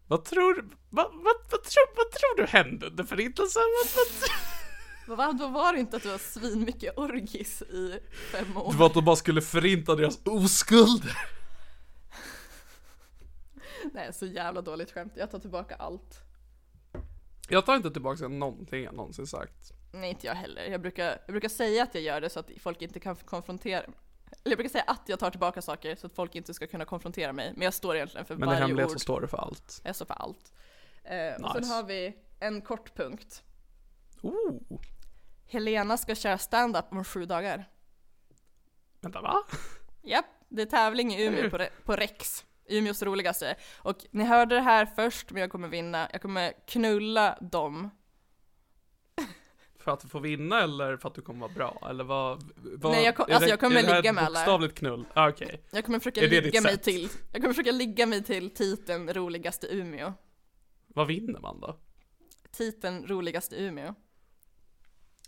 Vad tror, vad, vad, vad, tror, vad tror du hände under förintelsen? Vad, vad, (laughs) då var det inte att du var svinmycket orgis i fem år? Det var att de bara skulle förinta deras oskulder. (laughs) Nej, så jävla dåligt skämt. Jag tar tillbaka allt. Jag tar inte tillbaka någonting jag någonsin sagt. Nej, inte jag heller. Jag brukar, jag brukar säga att jag gör det så att folk inte kan konfrontera Eller jag brukar säga att jag tar tillbaka saker så att folk inte ska kunna konfrontera mig. Men jag står egentligen för Men varje ord. Men i hemlighet så står du för allt. Jag står för allt. Eh, nice. Och sen har vi en kort punkt. Ooh. Helena ska köra stand-up om sju dagar. Vänta, va? Japp, det är tävling i Umeå på, på Rex. Umeås roligaste. Och ni hörde det här först, men jag kommer vinna. Jag kommer knulla dem. För att du får vinna eller för att du kommer vara bra? Eller vad? vad Nej, jag, kom, alltså jag kommer ligga med alla. bokstavligt knull? Ah, Okej. Okay. Jag kommer försöka ligga mig sätt? till, jag kommer försöka ligga mig till titeln roligaste Umeå. Vad vinner man då? Titeln roligaste Umeå.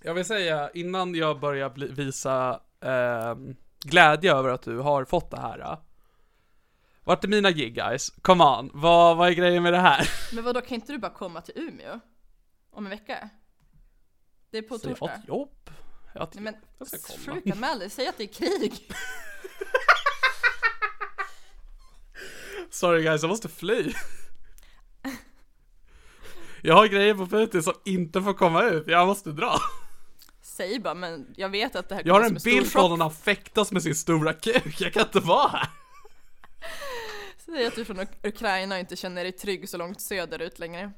Jag vill säga, innan jag börjar bli, visa eh, glädje över att du har fått det här. Vart är mina gig guys? Come on, vad, vad är grejen med det här? Men vad då kan inte du bara komma till Umeå? Om en vecka? Det är på så torsdag. Ett jobb. Ett, Nej men, jag ska komma. sjukanmäl dig, säg att det är krig. (laughs) Sorry guys, jag måste fly. Jag har grejer på Putin som inte får komma ut, jag måste dra. Säg bara, men jag vet att det här Jag har en bild från när han fäktas med sin stora kuk, jag kan inte vara här. Säg att du från Ukraina inte känner dig trygg så långt söderut längre.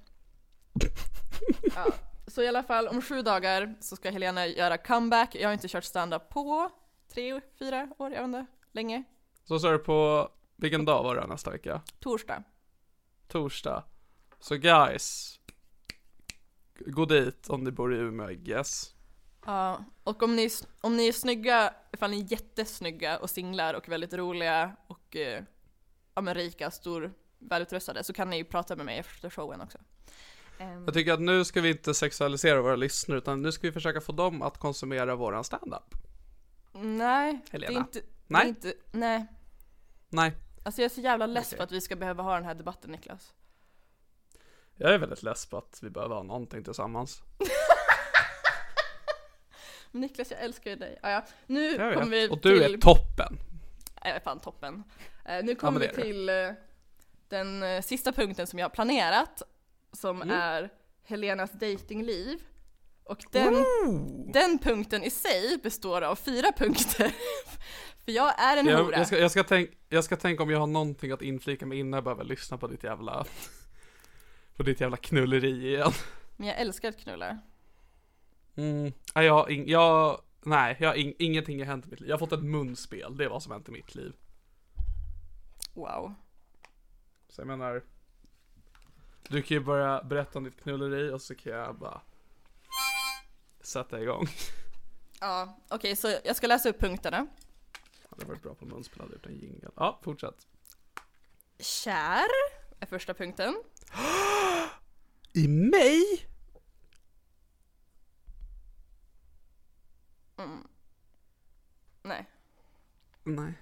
(laughs) Ja, så i alla fall, om sju dagar så ska Helena göra comeback. Jag har inte kört stand-up på tre, fyra år, jag vet inte, länge. Så sa du på, vilken dag var det nästa vecka? Torsdag. Torsdag. Så guys, gå dit om ni bor i Umeå, I guess. Ja, och om ni, om ni är snygga, ifall ni är jättesnygga och singlar och väldigt roliga och eh, ja, men rika, stor, välutrustade så kan ni ju prata med mig efter showen också. Jag tycker att nu ska vi inte sexualisera våra lyssnare utan nu ska vi försöka få dem att konsumera våran standup. Nej, Helena. det är inte, nej. Är inte, nej. Nej. Alltså jag är så jävla less okay. på att vi ska behöva ha den här debatten Niklas. Jag är väldigt less på att vi behöver ha någonting tillsammans. (laughs) Niklas, jag älskar ju dig. Ah, ja. Nu kommer vi Och du till... är toppen. Jag är fan toppen. Uh, nu kommer ja, vi till uh, den uh, sista punkten som jag har planerat. Som mm. är Helenas datingliv. Och den, den punkten i sig består av fyra punkter. (laughs) För jag är en jag, hora. Jag ska, jag, ska tänk, jag ska tänka om jag har någonting att inflika mig innan jag behöver lyssna på ditt jävla (laughs) på ditt jävla knulleri igen. Men jag älskar att knulla. Mm, jag har in, jag, nej, jag har in, ingenting har hänt i mitt liv. Jag har fått ett munspel, det är vad som hänt i mitt liv. Wow. Så jag menar, du kan ju börja berätta om ditt knulleri och så kan jag bara sätta igång. Ja, okej, okay, så jag ska läsa upp punkterna. Det varit bra på munspel, hade gjort en jingel. Ja, fortsätt. Kär är första punkten. (gasps) I mig? Mm. Nej. Nej.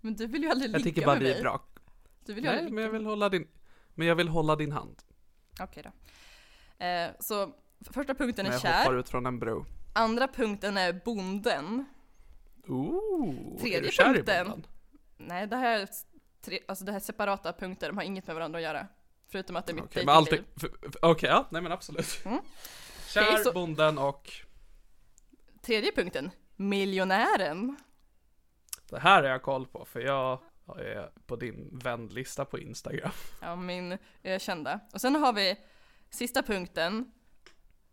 Men du vill ju aldrig ligga med mig. Jag tycker bara vi är bra. Du vill Nej, men jag vill hålla din, men jag vill hålla din hand. Okej då. Eh, så första punkten är jag kär. Jag hoppar ut från en bro. Andra punkten är bonden. Ooh, Tredje är du kär punkten. I bonden? Nej, det här är tre, alltså det här är separata punkter, de har inget med varandra att göra. Förutom att det är mitt okay, dejtingliv. Okej, okay, ja, nej men absolut. Mm. Kär, okay, så, bonden och... Tredje punkten, miljonären. Det här har jag koll på, för jag är på din vänlista på Instagram. Ja, min kända. Och sen har vi sista punkten,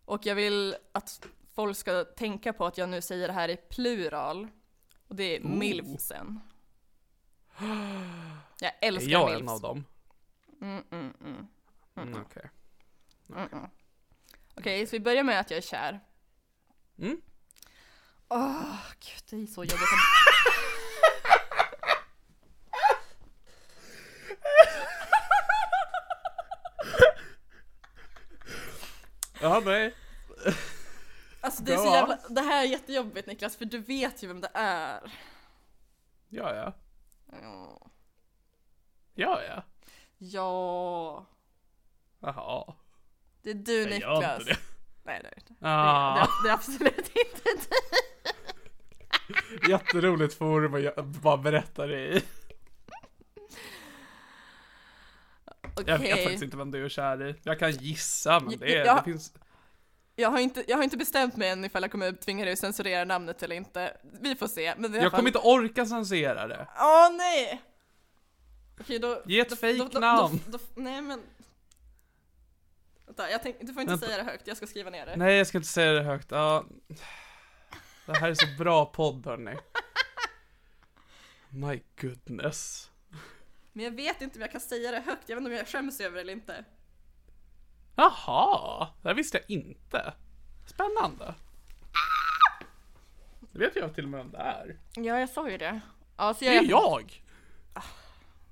Och jag vill att folk ska tänka på att jag nu säger det här i plural. Och det är Ooh. milfsen. (gasps) Jag älskar Är jag milfs. en av dem? Mm, mm, mm. Mm, Okej. Mm, mm. Okej, så vi börjar med att jag är kär. Mm. Åh, gud det är så jobbigt. (laughs) Ja, nej. Alltså det är så Bra. jävla, det här är jättejobbigt Niklas, för du vet ju vem det är. Ja, ja. Ja. Ja, ja. Ja, Jaha. det är du Jag gör Niklas. inte det. Nej det är det inte. Ah, Det, är, det är absolut inte du. (laughs) jätteroligt forum att bara berätta det i. Okej. Jag vet faktiskt inte vem du är kär i. Jag kan gissa, men det, är, Ja. det finns... Jag har, inte, jag har inte bestämt mig än ifall jag kommer tvinga dig att censurera namnet eller inte. Vi får se. Men i Jag fall- kommer inte orka censurera det. Åh nej! Okej då... Ge ett då, fake då, då, namn. Då, då, nej men... Vänta, jag tänk, du får inte Vänta. säga det högt, jag ska skriva ner det. Nej, jag ska inte säga det högt. Ja. Det här är så bra podd, hörni. (laughs) My goodness. Men jag vet inte om jag kan säga det högt, jag vet inte om jag skäms över det eller inte. Jaha, det visste jag inte. Spännande. Det vet jag till och med vem det är. Ja, jag sa ju det. Ja, så Det jag är jag!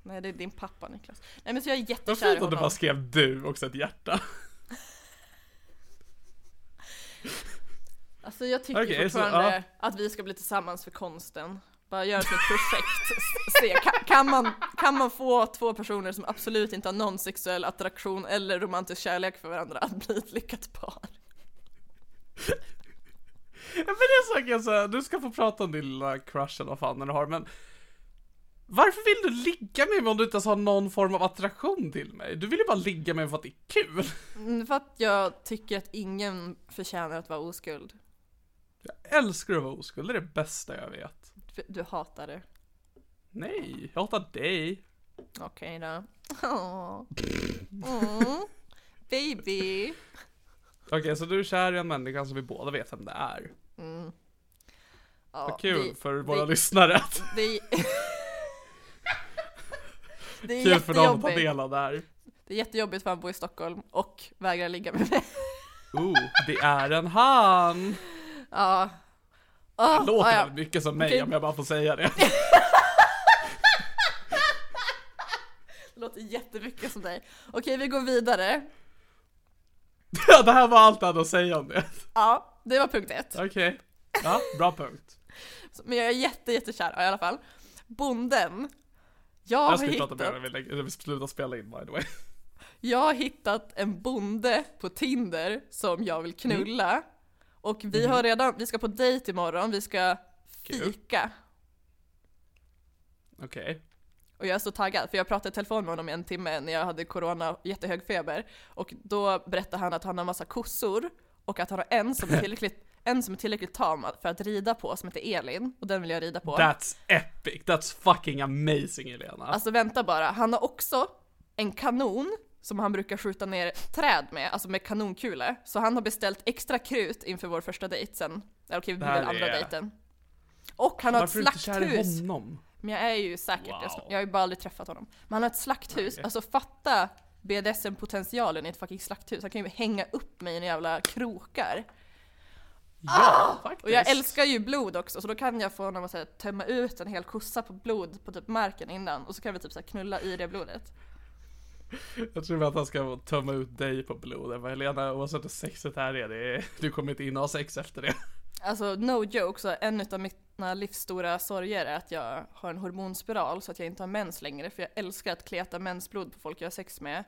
Nej, det är din pappa Niklas. Nej men så jag är Vad jättekär i fint att du honom. bara skrev du också ett hjärta. Alltså jag tycker Okej, så, fortfarande att vi ska bli tillsammans för konsten. Bara göra som ett projekt. Se, kan, kan, man, kan man få två personer som absolut inte har någon sexuell attraktion eller romantisk kärlek för varandra att bli ett lyckat par? Ja, men det är så säga, du ska få prata om din lilla crush eller vad fan du har, men varför vill du ligga med mig om du inte ens har någon form av attraktion till mig? Du vill ju bara ligga med mig för att det är kul. Mm, För att jag tycker att ingen förtjänar att vara oskuld. Jag älskar att vara oskuld, det är det bästa jag vet. Du, hatar det. Nej, jag hatar dig. Okej då. Åh. Mm. Baby. Okej, så du är kär i en människa som vi båda vet vem det är. Ja, Vad kul det- för våra det- lyssnare. att- Det är, (laughs) det är Kul för dem att ta del av det här. Det är jättejobbigt för han bor i Stockholm och vägrar ligga med mig. Oh, det är en han! Ja. Oh, Låter ja, väldigt mycket som mig Okej. om jag bara får säga det. Det låter jättemycket som dig. Okej, vi går vidare. Ja, det här var allt jag hade att säga om det. Ja, det var punkt ett. Okej. Ja, bra punkt. Men jag är jätte, jättekär ja, i alla fall. Bonden. Jag Jag har, ska prata hittat, mer när vi, slutar spela in by the way. jag har hittat en bonde på Tinder som jag vill knulla. Och vi har redan, vi ska på dejt imorgon, vi ska fika. Okej. Och jag är så taggad, för jag pratade i telefon med honom i en timme när jag hade corona och jättehög feber. Och då berättade han att han har massa kossor och att han har en som är (laughs) tillräckligt, en som är tillräckligt tam för att rida på som heter Elin. Och den vill jag rida på. That's epic, that's fucking amazing Elena. Alltså vänta bara, han har också en kanon som han brukar skjuta ner träd med, alltså med kanonkule. Så han har beställt extra krut inför vår första dejt sen. Eller okej, det här andra är- dejten. Och han har Varför är ett du inte kär i slakthus. honom? Men jag är ju säkert, Wow. jag, jag har ju bara aldrig träffat honom. Men han har ett slakthus, Okej. alltså fatta BDSM-potentialen i ett fucking slakthus. Han kan ju hänga upp mig i några jävla krokar. Ja, faktiskt. Och jag älskar ju blod också, så då kan jag få honom att så här, tömma ut en hel kossa på blod på typ marken innan. Och så kan vi typ så här, knulla i det blodet. (laughs) Jag tror att han ska tömma ut dig på blod. Men Helena, oavsett hur sexet här är, det är, du kommer inte in och ha sex efter det. Alltså no joke, så en av mina livsstora sorger är att jag har en hormonspiral så att jag inte har mens längre. För jag älskar att kleta mensblod på folk jag har sex med.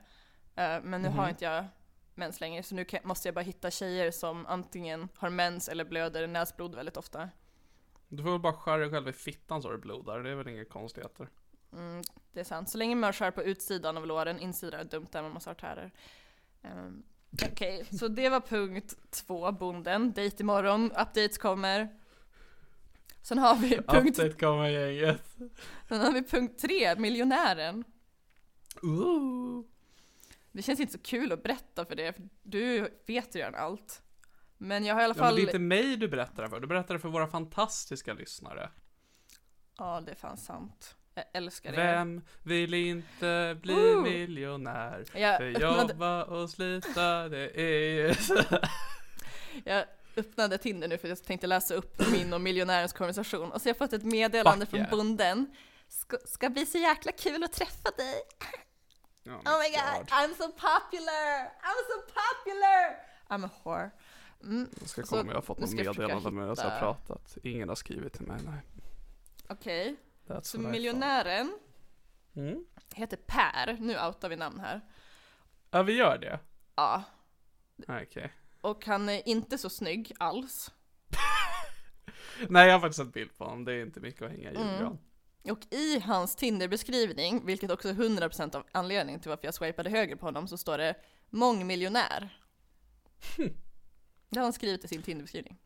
Eh, men nu har inte jag mens längre så nu måste jag bara hitta tjejer som antingen har mens eller blöder näsblod väldigt ofta. Du får väl bara skära dig själv i fittan så har du blodar, det är väl inga konstigheter. Mm, det är sant. Så länge man skär på utsidan av låren, insidan är dumt där man måste ha artärer. Um, Okej, så det var punkt två, bonden. Dejt imorgon, updates kommer. Sen har vi punkt, Update kommer gänget. sen har vi punkt tre, miljonären. Ooh. Det känns inte så kul att berätta för det, för du vet ju redan allt. Men jag har i alla Ja, men fall... det är inte mig du berättar för, du berättar för våra fantastiska lyssnare. Ja, det är fan sant. Jag älskar det. Vem vill inte bli Woo! miljonär? Jag För öppnade, jobba och slita, det är ju (laughs) jag öppnade Tinder nu för jag tänkte läsa upp min och miljonärens konversation och så har jag fått ett meddelande Fuck från yeah. bonden. Ska, ska bli så jäkla kul att träffa dig. Oh Oh my god, I'm so popular! I'm so popular! I'm a whore. Mm, Jag ska kolla om jag har fått något meddelande medan jag har pratat. Ingen har skrivit till mig, nej. Okej, That's så miljonären. Mm. heter Per, nu outar vi namn här. Ja, vi gör det. Ja, Okej. och han är inte så snygg alls. (laughs) Nej, jag har faktiskt sett bild på honom. Det är inte mycket att hänga i Mm. Och i hans Tinder-beskrivning, vilket också är 100% av anledningen till varför jag swipade höger på honom, så står det mångmiljonär. (laughs) Det har han skrivit i sin Tinder-beskrivning.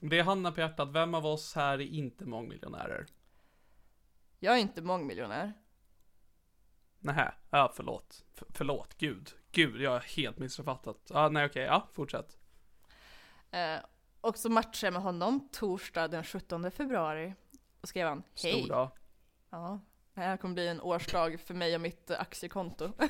Det är handen på hjärtat, vem av oss här är inte mångmiljonärer? Jag är inte mångmiljonär. Nähä, ja förlåt. F- förlåt, gud. Gud, jag har helt missuppfattat. Ja, nej okej, ja, fortsätt. Eh, och så matchade jag med honom torsdag den 17 februari. Och skrev han hej. Stor dag. Ja, det här kommer bli en årsdag för mig och mitt eh, aktiekonto. (laughs)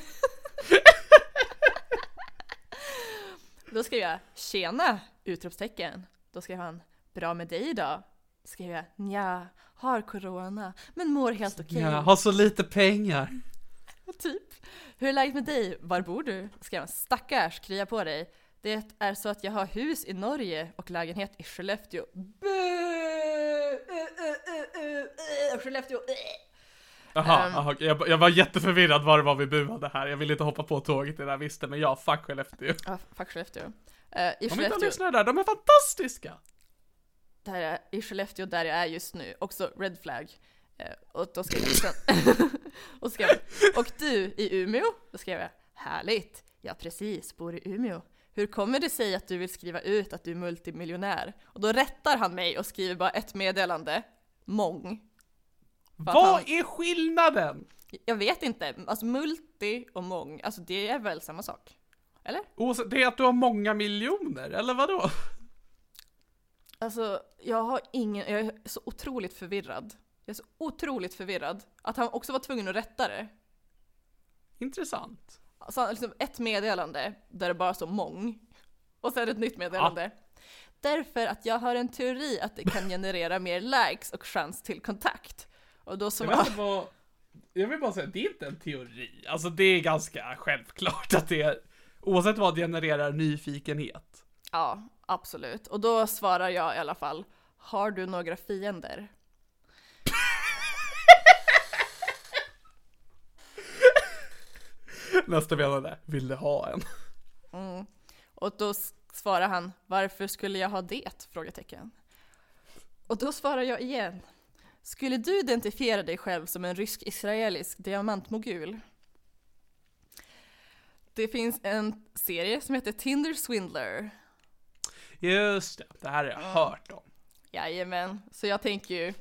Då skrev jag tjena! Utropstecken. Då skrev han bra med dig idag? Skrev jag nja, har corona men mår helt okej. Jag har så lite pengar. (laughs) Typ. Hur är läget med dig? Var bor du? Skrev han stackars, krya på dig. Det är så att jag har hus i Norge och lägenhet i Skellefteå. Uh, uh, uh, uh, uh, Skellefteå! Uh. Jaha, Ehm. aha, okej. jag, jag var jätteförvirrad vad det var vi buade här. Jag ville inte hoppa på tåget det där visste, men ja, fuck Skellefteå. Ja, fuck Skellefteå. Eh, I Om inte Skellefteå, lyssnar där, de är fantastiska! Där är, I Skellefteå där jag är just nu, också red flag. Eh, och då skrev jag sen, (laughs) och skrev jag, och du i Umeå? Då skrev jag, härligt, ja precis, bor i Umeå. Hur kommer det sig att du vill skriva ut att du är multimiljonär? Och då rättar han mig och skriver bara ett meddelande, mång. Vad han- är skillnaden? Jag vet inte, alltså multi och mång, alltså det är väl samma sak? Eller? Det är att du har många miljoner, eller vadå? Alltså, jag har ingen, jag är så otroligt förvirrad. Jag är så otroligt förvirrad att han också var tvungen att rätta det. Intressant. Alltså, liksom ett meddelande där det bara står mång. Och sen ett nytt meddelande. Därför att jag har en teori att det kan generera mer likes och chans till kontakt. Och då Jag, som vet inte vad, jag vill bara säga, det är inte en teori. Alltså det är ganska självklart att det oavsett vad genererar nyfikenhet. Ja, absolut. Och då svarar jag i alla fall, har du några fiender? (laughs) Nästa meddelande, vill du ha en? Och då svarar han, varför skulle jag ha det? Frågetecken. Och då svarar jag igen. Skulle du identifiera dig själv som en rysk-israelisk diamantmogul? Det finns en serie som heter Tinder Swindler. Just det, det här har jag hört om. Jajamän, så jag tänker ju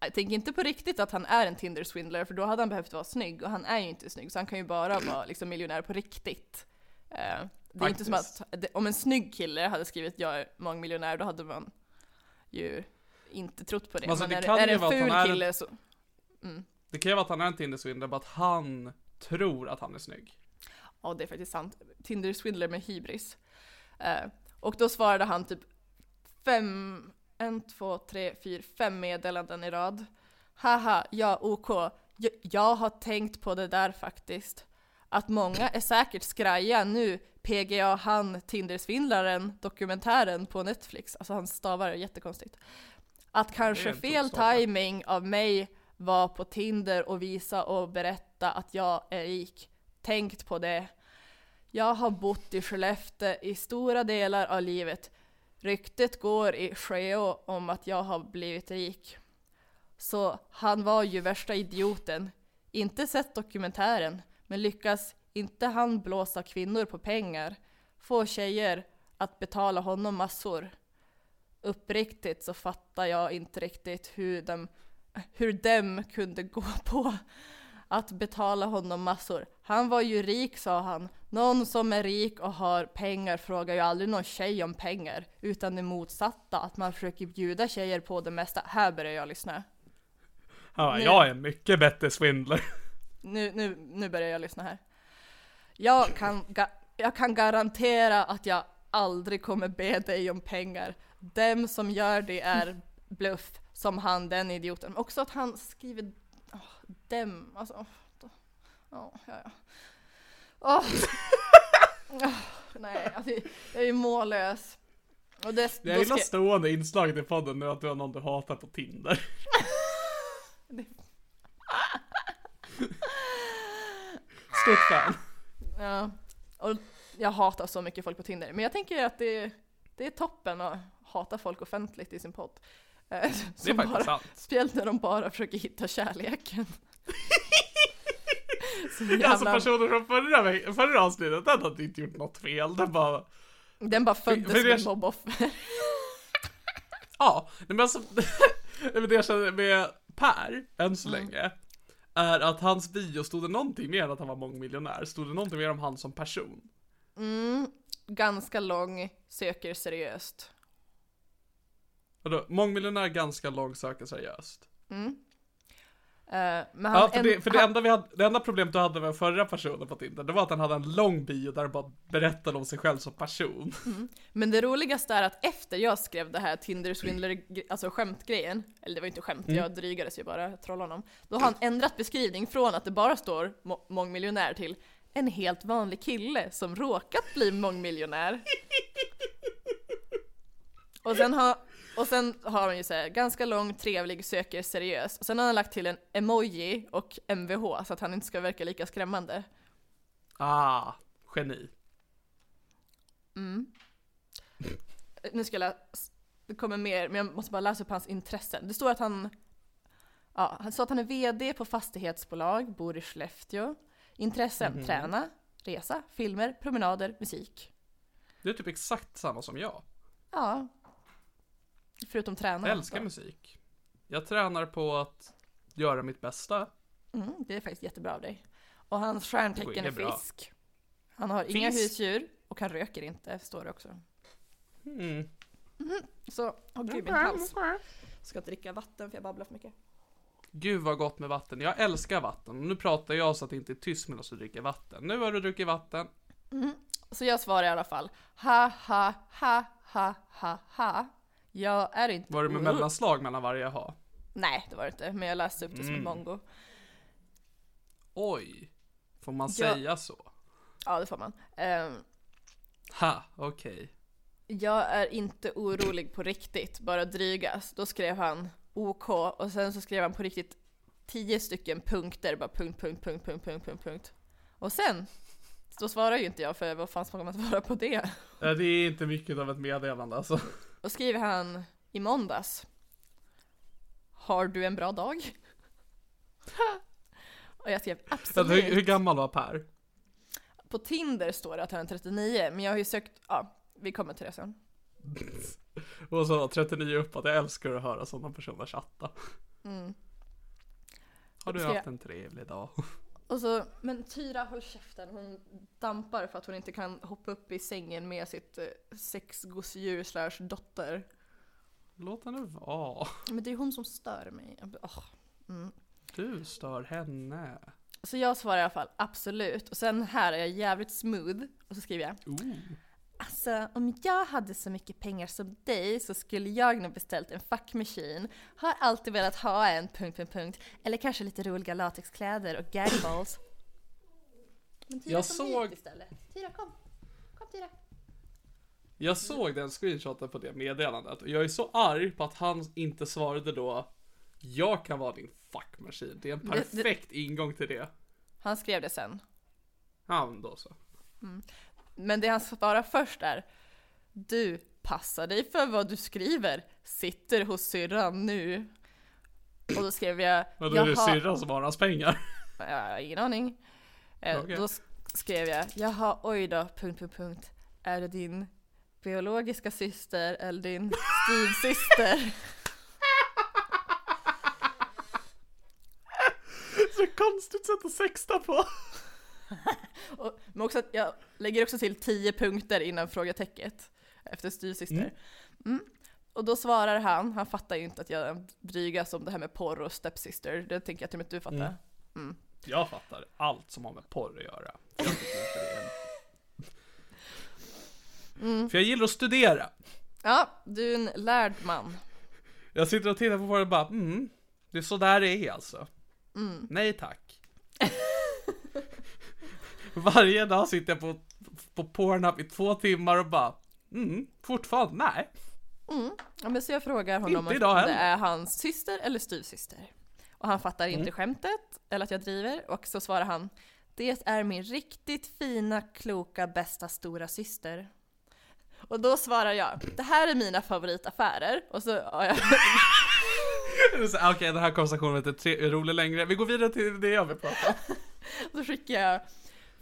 jag tänker inte på riktigt att han är en Tinder swindler för då hade han behövt vara snygg och han är ju inte snygg så han kan ju bara vara liksom miljonär på riktigt. Eh, det är inte som Faktiskt. att om en snygg kille hade skrivit jag är mångmiljonär då hade man ju inte trott på det. Alltså, Men det är, är det en ful är en- kille så... Det kan ju vara att han är en Tinder-svindlare, bara att han tror att han är snygg. Ja, det är faktiskt sant. Tinder swindler med hybris. Eh, och då svarade han typ fem, en, två, tre, fyra, fem meddelanden i rad. Haha, ja OK. Jag, jag har tänkt på det där faktiskt. Att många är säkert skraja nu, PGA han, Tindersvindlaren, dokumentären på Netflix. Alltså han stavar jättekonstigt. Att kanske fel timing av mig var på Tinder och visa och berätta att jag är rik. Tänkt på det. Jag har bott i Skellefteå i stora delar av livet. Ryktet går i Skeå om att jag har blivit rik. Så han var ju värsta idioten. Inte sett dokumentären, men lyckas inte han blåsa kvinnor på pengar, få tjejer att betala honom massor. Uppriktigt så fattar jag inte riktigt hur dem, hur dem kunde gå på att betala honom massor. Han var ju rik sa han. Någon som är rik och har pengar frågar ju aldrig någon tjej om pengar. Utan det motsatta, att man försöker bjuda tjejer på det mesta. Här börjar jag lyssna. Ja, jag är en mycket bättre svindler. Nu, nu, nu börjar jag lyssna här. Jag kan, jag kan garantera att jag aldrig kommer be dig om pengar. Dem som gör det är bluff, som han den idioten. Också att han skriver dem, alltså. Oh, ja, ja. Oh. oh, (laughs) nej, alltså, jag är mållös. Och det, jag gillar ska... stående inslaget i podden nu att du har någon du hatar på Tinder. (laughs) Stort fan. Ja, och jag hatar så mycket folk på Tinder. Men jag tänker att det, det är toppen att hata folk offentligt i sin podd. Eh, det är faktiskt bara, sant. Speciellt när de bara försöker hitta kärleken. (laughs) jävla... Alltså personen från förra, förra avsnittet, den hade inte gjort något fel. Den bara... Den bara föddes som ett mobboffer. ja, men alltså, (laughs) det jag känner med Per, än så mm. länge, är att hans bio stod det någonting mer än att han var mångmiljonär. Stod det någonting mer om han som person? Mm, ganska lång, söker seriöst. Vadå, mångmiljonär, ganska lång, söker seriöst? Mm. Uh, men han, ja, för, det, för det, enda vi hade, det enda problemet du hade med förra personen på Tinder, det var att han hade en lång bio där han bara berättade om sig själv som person. Mm. Men det roligaste är att efter jag skrev det här Tinder swindler, alltså skämtgrejen, eller det var inte skämt, mm. jag drygades ju bara, trollade honom. Då har han ändrat beskrivning från att det bara står må mångmiljonär till en helt vanlig kille som råkat bli mångmiljonär. (laughs) Och sen har, och sen har han ju såhär, ganska lång, trevlig, söker, seriös. Och sen har han lagt till en emoji och mvh så att han inte ska verka lika skrämmande. Ah, geni. Mm. Nu ska jag läsa, det kommer mer, men jag måste bara läsa upp hans intressen. Det står att han, ja, han sa att han är VD på fastighetsbolag, bor i Skellefteå. Intressen, mm. träna, resa, filmer, promenader, musik. Det är typ exakt samma som jag. Ja, Förutom träna. Jag älskar musik. Jag tränar på att göra mitt bästa. Mm, det är faktiskt jättebra av dig. Och hans stjärntecken är fisk. Han har fisk. inga husdjur och han röker inte, står det också. Mm. Mm. Så, åh gud min hals. Ska dricka vatten för jag babblar för mycket. Gud vad gott med vatten. Jag älskar vatten. Nu pratar jag så att det inte är tyst medan du dricker vatten. Nu har du druckit vatten. Mm. Så jag svarar i alla fall. Ha ha ha ha ha ha. Jag är inte Var det med mellanslag mellan varje ha? Nej, det var det inte, men jag läste upp det som mm. mongo. Oj, får man jag... säga så? Ja, det får man. Um, ha, okej. Okay. Jag är inte orolig på riktigt, bara drygas. Då skrev han OK och sen så skrev han på riktigt tio stycken punkter, bara punkt, punkt, punkt, punkt, punkt, punkt, punkt. Och sen, då svarar ju inte jag för vad fan ska man svara på det? Det är inte mycket av ett meddelande alltså. Och skriver han i måndags. Har du en bra dag? (laughs) och jag skrev absolut. Hur, hur gammal var Per? På Tinder står det att han är 39, men jag har ju sökt, ja, vi kommer till det sen. (laughs) och så 39 uppåt, jag älskar att höra sådana personer chatta. Mm. Har du haft en trevlig dag? (laughs) Och så, men Tyra håll käften, hon dampar för att hon inte kan hoppa upp i sängen med sitt eh, sexgosedjur slash dotter. Låt henne vara. Men det är hon som stör mig. Oh. Mm. Du stör henne. Så jag svarar i alla fall absolut. Och sen här är jag jävligt smooth. Och så skriver jag. Ooh. Alltså, om jag hade så mycket pengar som dig så skulle jag nog beställt en fuck machine. Har alltid velat ha en... Punkt, punkt, punkt. Eller kanske lite roliga latexkläder och gagballs. Men Tyra, jag kom såg... hit istället. Tyra, kom. Kom Tyra. Jag såg den screenshoten på det meddelandet och jag är så arg på att han inte svarade då Jag kan vara din fuck machine. Det är en perfekt det, det... ingång till det. Han skrev det sen. Ja, men då så. Mm. Men det han svarar först är Du, passa dig för vad du skriver. Sitter hos syrran nu. Och då skrev jag Men då är det syrran som har hans pengar? Har ingen aning. Eh, okay. Då skrev jag Jaha, oj då, punkt, punkt, punkt. Är det din biologiska syster eller din styvsyster? (laughs) Så konstigt sätt att sexta på. (laughs) och, men också att jag lägger också till tio punkter innan frågetecket efter styvsyster. Mm. Mm. Och då svarar han, han fattar ju inte att jag drygas om det här med porr och stepsister. Det tänker jag till och med att du fattar. Mm. mm. Jag fattar allt som har med porr att göra. Jag det är Mm. För jag gillar att studera. Ja, du är en lärd man. Jag sitter och tittar på porr och bara, mm, det är så där det är alltså. Mm. Nej tack. Varje dag sitter jag på, på Pornhub i två timmar och bara, mm, fortfarande nej. Mm. Ja, men så jag frågar honom om det är hans syster eller styvsyster. Och han fattar inte mm. skämtet, eller att jag driver, och så svarar han Det är min riktigt fina, kloka, bästa stora syster. Och då svarar jag, det här är mina favoritaffärer. Och så har jag... (laughs) Okej, okay, den här konversationen är inte rolig längre. Vi går vidare till det jag vill prata om. (laughs) Så skickar jag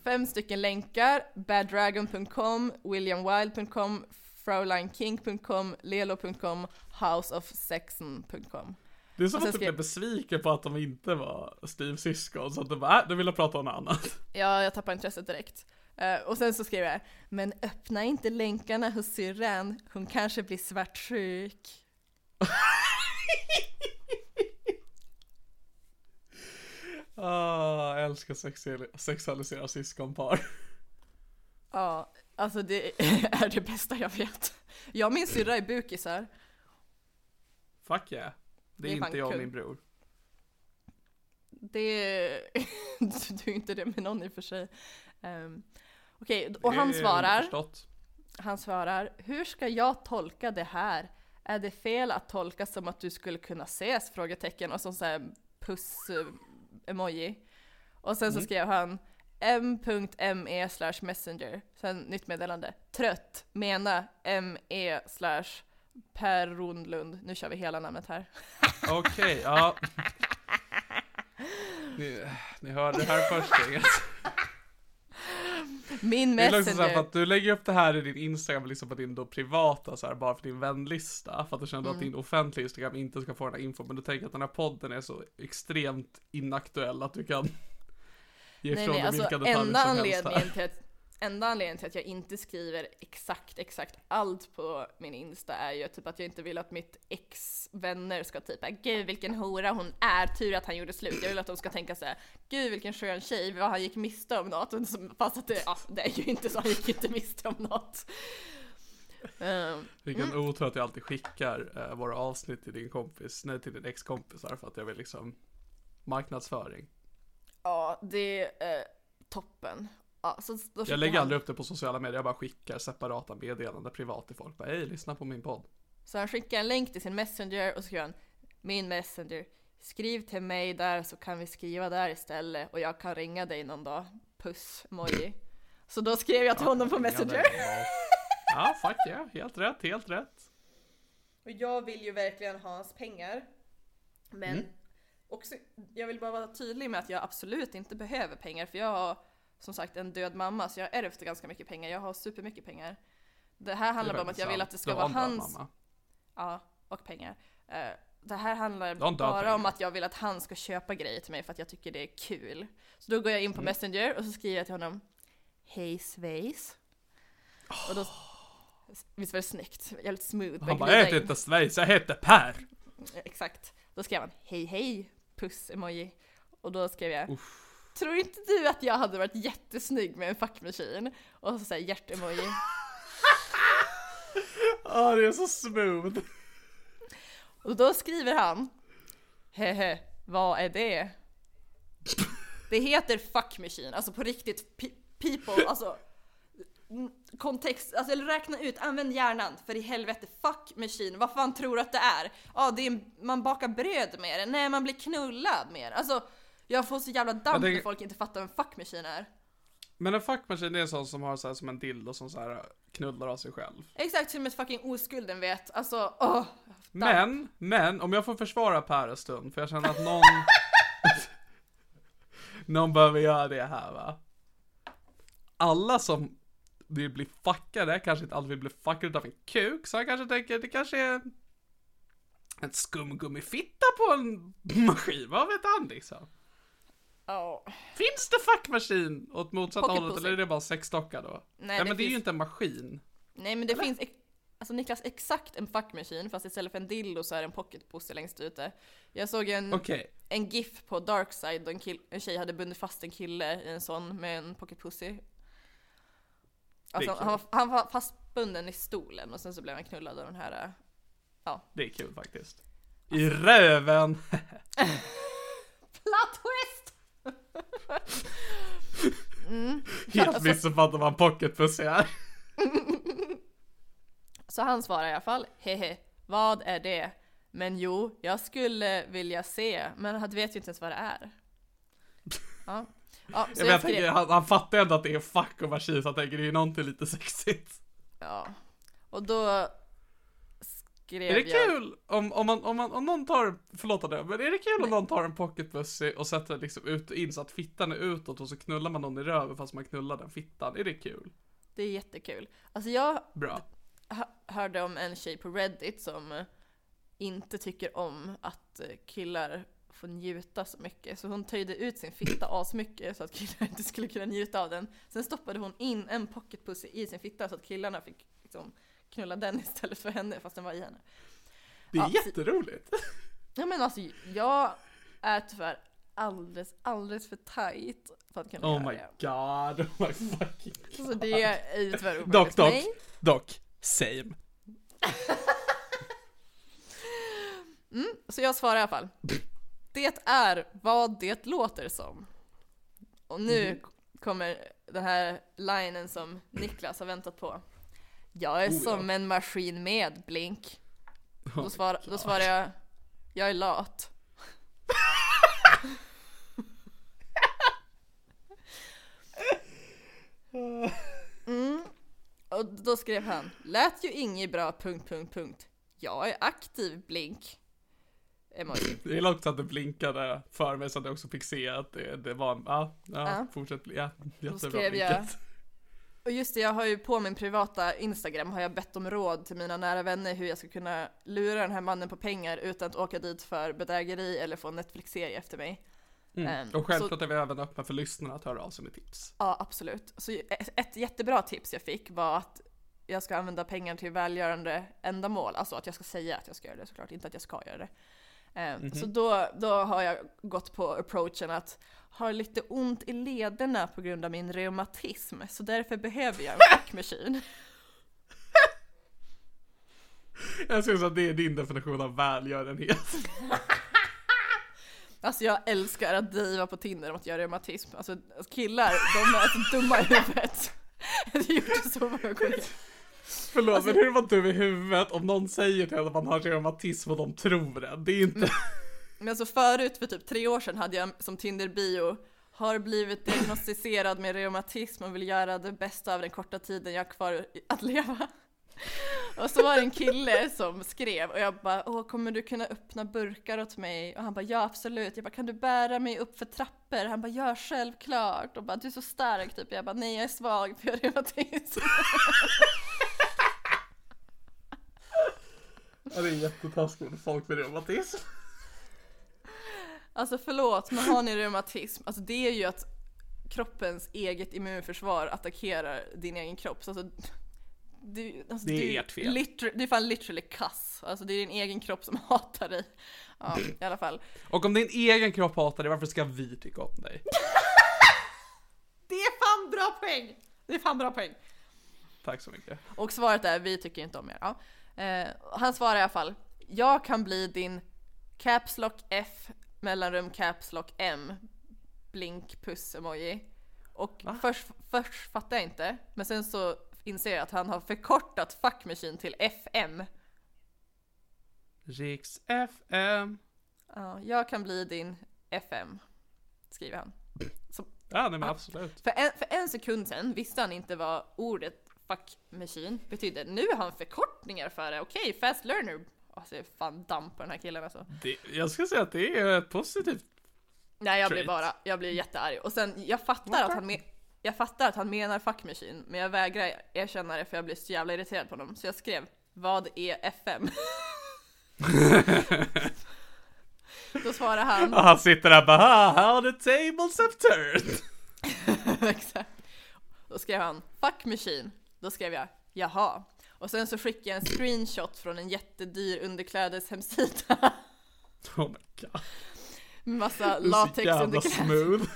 fem stycken länkar, baddragon.com, williamwild.com, fraulineking.com, lelo.com, houseofsexen.com. Det är som att du blev besviken på att de inte var styvsyskon, så att du bara, äh, du ville prata om något annat. (laughs) Ja, jag tappade intresset direkt. Uh, och sen så skrev jag, men öppna inte länkarna hos syrran, hon kanske blir svartsjuk. (laughs) Ah, jag älskar sexualisera syskonpar. Ja, alltså det (laughs) är det bästa jag vet. Jag och min syrra är bukisar. Fuck yeah. Det är, det är inte jag och min bror. Det är... (laughs) du är inte det med någon i och för sig. Um, Okej, okay, och han svarar. Han svarar, hur ska jag tolka det här? Är det fel att tolka som att du skulle kunna ses? Frågetecken och så, så här puss-emoji. Och sen så mm. skrev han m.me slash messenger. Sen nytt meddelande. Trött. Mena me slash Per Rondlund. Nu kör vi hela namnet här. (laughs) Okej, ja. (laughs) Ni, ni hörde det här först Min messenger. Det är också så att du lägger upp det här i din Instagram liksom på din då privata så här, bara för din vänlista. För att du känner mm. att din offentliga Instagram inte ska få den här info. Men du tänker att den här podden är så extremt inaktuell att du kan (laughs) ge ifrån dig alltså, vilka detaljer enda som helst här. Till att, enda anledningen till att jag inte skriver exakt, exakt allt på min Insta är ju typ att jag inte vill att mitt ex vänner ska typ gud vilken hora hon är, tur att han gjorde slut. Jag vill att de ska tänka såhär, gud vilken skön tjej, vad han gick miste om något. Fast att det, ja, det är ju inte så, han gick inte miste om något. Um, Vilken mm. otur att jag alltid skickar uh, våra avsnitt till din kompis, nej till din ex-kompisar för att jag vill liksom marknadsföring. Ja, det är uh, toppen. Ja, så jag lägger han... aldrig upp det på sociala medier, jag bara skickar separata meddelanden privat till folk. Bara, hej, lyssna på min podd. Så han skickar en länk till sin messenger och så skriver han min messenger. Skriv till mig där så kan vi skriva där istället och jag kan ringa dig någon dag. Puss, emoji. Så då skrev jag till ja, honom på messenger. Ja, fuck ja, yeah. helt rätt, helt rätt. Och jag vill ju verkligen ha hans pengar. Men mm. också, jag vill bara vara tydlig med att jag absolut inte behöver pengar för jag har som sagt en död mamma så jag har ärvt ganska mycket pengar. Jag har supermycket pengar. Det här handlar bara om att jag vill att det ska vara hans... Mamma. Ja, och pengar. Uh, det här handlar bara om att jag vill att han ska köpa grejer till mig för att jag tycker det är kul. Så då går jag in på mm. Messenger och så skriver jag till honom Hej Svejs. Oh. Och då, visst var det snyggt? Jävligt smooth. Han bara, jag heter inte Svejs, jag heter Per. Exakt. Då skrev han Hej hej, puss-emoji. Och då skrev jag Uff. Tror inte du att jag hade varit jättesnygg med en fuckmaskin? Och så säger hjärtemoji. Ja, (laughs) oh, det är så smooth. Och då skriver han Hehe, vad är det? Det heter fuck machine, alltså på riktigt people, alltså kontext, alltså eller räkna ut, använd hjärnan för i helvete, fuck machine, vad fan tror du att det är? Ja, ah, det är, man bakar bröd med det, nej man blir knullad med det, alltså jag får så jävla damp när folk inte fattar vad en fuckmaskin är. Men en fuckmaskin är en sån som har så här, som en dildo som så här knullar av sig själv. Exakt som ett fucking oskulden vet. Alltså, åh. Men, men, om jag får försvara Per en stund, för jag känner att någon... (laughs) någon behöver göra det här va. Alla som vill bli fuckade, kanske inte alltid vill bli fuckade av en kuk, så jag kanske tänker det kanske är en skumgummifitta på en (laughs) maskin, vad vet han liksom? Ja. Finns det fuckmaskin åt motsatta hållet eller är det bara sexdocka då? Nej, ja, det men det är ju finns- inte en maskin. Nej men det finns, ex- alltså Niklas, exakt en fuck machine fast istället för en dildo så är det en pocket pussy längst ute. Jag såg en, Okej. en GIF på Darkside då en, kill, en tjej hade bundit fast en kille i en sån med en pocket pussy. Alltså han var, han var fastbunden i stolen och sen så blev han knullad av den här äh, Det är kul faktiskt. I röven! (laughs) Plot twist! Helt alltså- missuppfattat vad en pocketpussy är. (laughs) Så han svarar i alla fall, hehe, vad är det? Men jo, jag skulle vilja se, men han vet ju inte ens vad det är. Ja, ja så Jag, jag skrev, han, han fattar ändå att det är fuck och maskin så han tänker det är ju någonting lite sexigt. ja. Och då skrev Är det jag, kul om, om, man, om, man, om någon tar, förlåt det, men är det kul om någon tar en pocketpussy och sätter liksom ut och in så att fittan är utåt och så knullar man någon i röven fast man knullar den fittan? Är det kul? det är jättekul. Alltså jag Bra. hö- hörde om en tjej på Reddit som inte tycker om att killar får njuta så mycket. Så hon töjde ut sin fitta (clears throat) asmycket så att killar inte skulle kunna njuta av den. Sen stoppade hon in en pocketpussy i sin fitta så att killarna fick liksom knulla den (laughs) istället för henne fast den var i henne. Det är Ja, så- jätteroligt. Ja men alltså jag är tyvärr alldeles, alldeles för tight för att kunna Oh göra my det. god, oh my (laughs) fucking god. Så det är ju tyvärr Dock, dock, mig. dock, same. (laughs) Så jag svarar i alla fall. Det är vad det låter som. Och nu Mhm. kommer den här linen som Niklas har väntat på. Jag är Oh, ja. som en maskin med blink. Oh Då, svar, då svarar jag, jag är lat. (laughs) Mm. Och då skrev han, lät ju inget bra, punkt, punkt, punkt. Jag är aktiv, blink. Emoji. Jag gillar också att det blinkade för mig så att jag också fick se att det, det var ja, ja, Ja. fortsätt, ja, jättebra skrev jag- blinket. Och just det, jag har ju på min privata Instagram har jag bett om råd till mina nära vänner hur jag ska kunna lura den här mannen på pengar utan att åka dit för bedrägeri eller få en Netflix-serie efter mig. Mm. Ehm, Och självklart är vi även öppna för lyssnarna att höra av sig med tips. Ja, absolut. Så ett ett jättebra tips jag fick var att jag ska använda pengar till välgörande ändamål. Alltså att jag ska säga att jag ska göra det såklart, inte att jag ska göra det. Eh, Så då, då har jag gått på approachen att har lite ont i lederna på grund av min reumatism, så därför behöver jag en (laughs) fuckmaskin. Jag säga att det är din definition av välgörenhet. (laughs) Alltså jag älskar att driva på Tinder om att jag har reumatism. Alltså killar, de är så dumma i huvudet. (laughs) Det så många gånger. Förlåt, Alltså- men hur var du i huvudet om någon säger till en att man har reumatism och de tror det? Det är inte... Men alltså förut, för typ tre år sedan, hade jag som Tinder-bio har blivit diagnostiserad med reumatism och vill göra det bästa av den korta tiden jag har kvar att leva. Och så var det en kille som skrev och jag bara Åh, kommer du kunna öppna burkar åt mig? Och han bara ja absolut. Jag bara kan du bära mig upp för trappor? Han bara ja självklart. Och bara du är så stark typ. Jag bara nej jag är svag för jag har reumatism. (laughs) Ja, det är jättetaskigt med folk med reumatism. Alltså förlåt, men har ni reumatism, alltså det är ju att kroppens eget immunförsvar attackerar din egen kropp. Så alltså, du, alltså, Det är du, ert fel. Liter, det är fan literally kass. Alltså det är din egen kropp som (laughs) hatar dig. Ja, i alla fall. Och om din egen kropp hatar dig, varför ska vi tycka om dig? (laughs) Det är fan bra poäng! Det är fan bra poäng. Tack så mycket. Och svaret är, vi tycker inte om er. Ja. Eh, han svarar i alla fall, jag kan bli din Caps Lock F mellanrum Caps Lock M blink puss emoji. Och först, först fattar jag inte, men sen så inser jag att han har förkortat fuck machine till FM. Riks FM. Ja, jag kan bli din FM, skriver han. Så Ja, nej men absolut. för, en, för en sekund sen visste han inte vad ordet fuck machine betydde. Nu har han förkortningar för det. Okej, fast learner. Alltså är fan damp på den här killen alltså. Det, jag skulle säga att det är ett positivt. Nej jag blir bara, jag blir jättearg. Och sen, jag fattar att han men, jag fattar att han menar fuck machine, men jag vägrar erkänna det för jag blir så jävla irriterad på honom. Så jag skrev, vad är FM? (laughs) Då svarar han. Och han sitter där bara how the tables have turned. (laughs) Exakt. Då skrev han Fuck machine. Då skrev jag jaha. Och sen så skickade jag en screenshot från en jättedyr underklädeshemsida. (laughs) Oh my god. Massa Du är så latex jävla underkläder. smooth.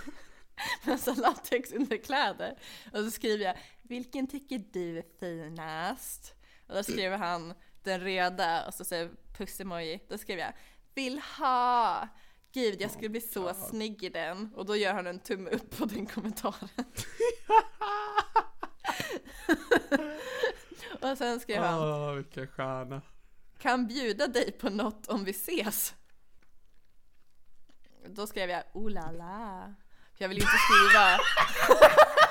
(laughs) Massa latex underkläder. Och så skriver jag Vilken tycker du är finast? Och då skriver han den reda och så säger puss-emoji. Då skrev jag Vill ha! Gud jag skulle bli så snygg i den. Och då gör han en tumme upp på den kommentaren. (laughs) (laughs) och sen skrev han Åh, vilken stjärna. Kan bjuda dig på något om vi ses. Då skrev jag oh la la. För jag vill inte skriva (laughs)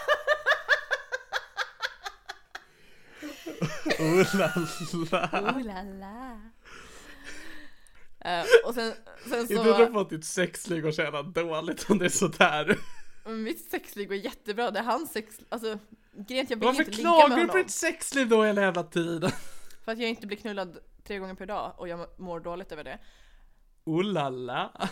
Oh la la. oh la la. Eh, och sen, sen Inte du så, fått ditt sexliv att känna dåligt om det är sådär. mitt sexliv går jättebra, det är hans sex, alltså grejen jag vill Varför inte ligga med klagar du honom. på ditt sexliv då hela jävla tiden? (laughs) För att jag inte blir knullad tre gånger per dag och jag mår dåligt över det. Oh la la. (laughs)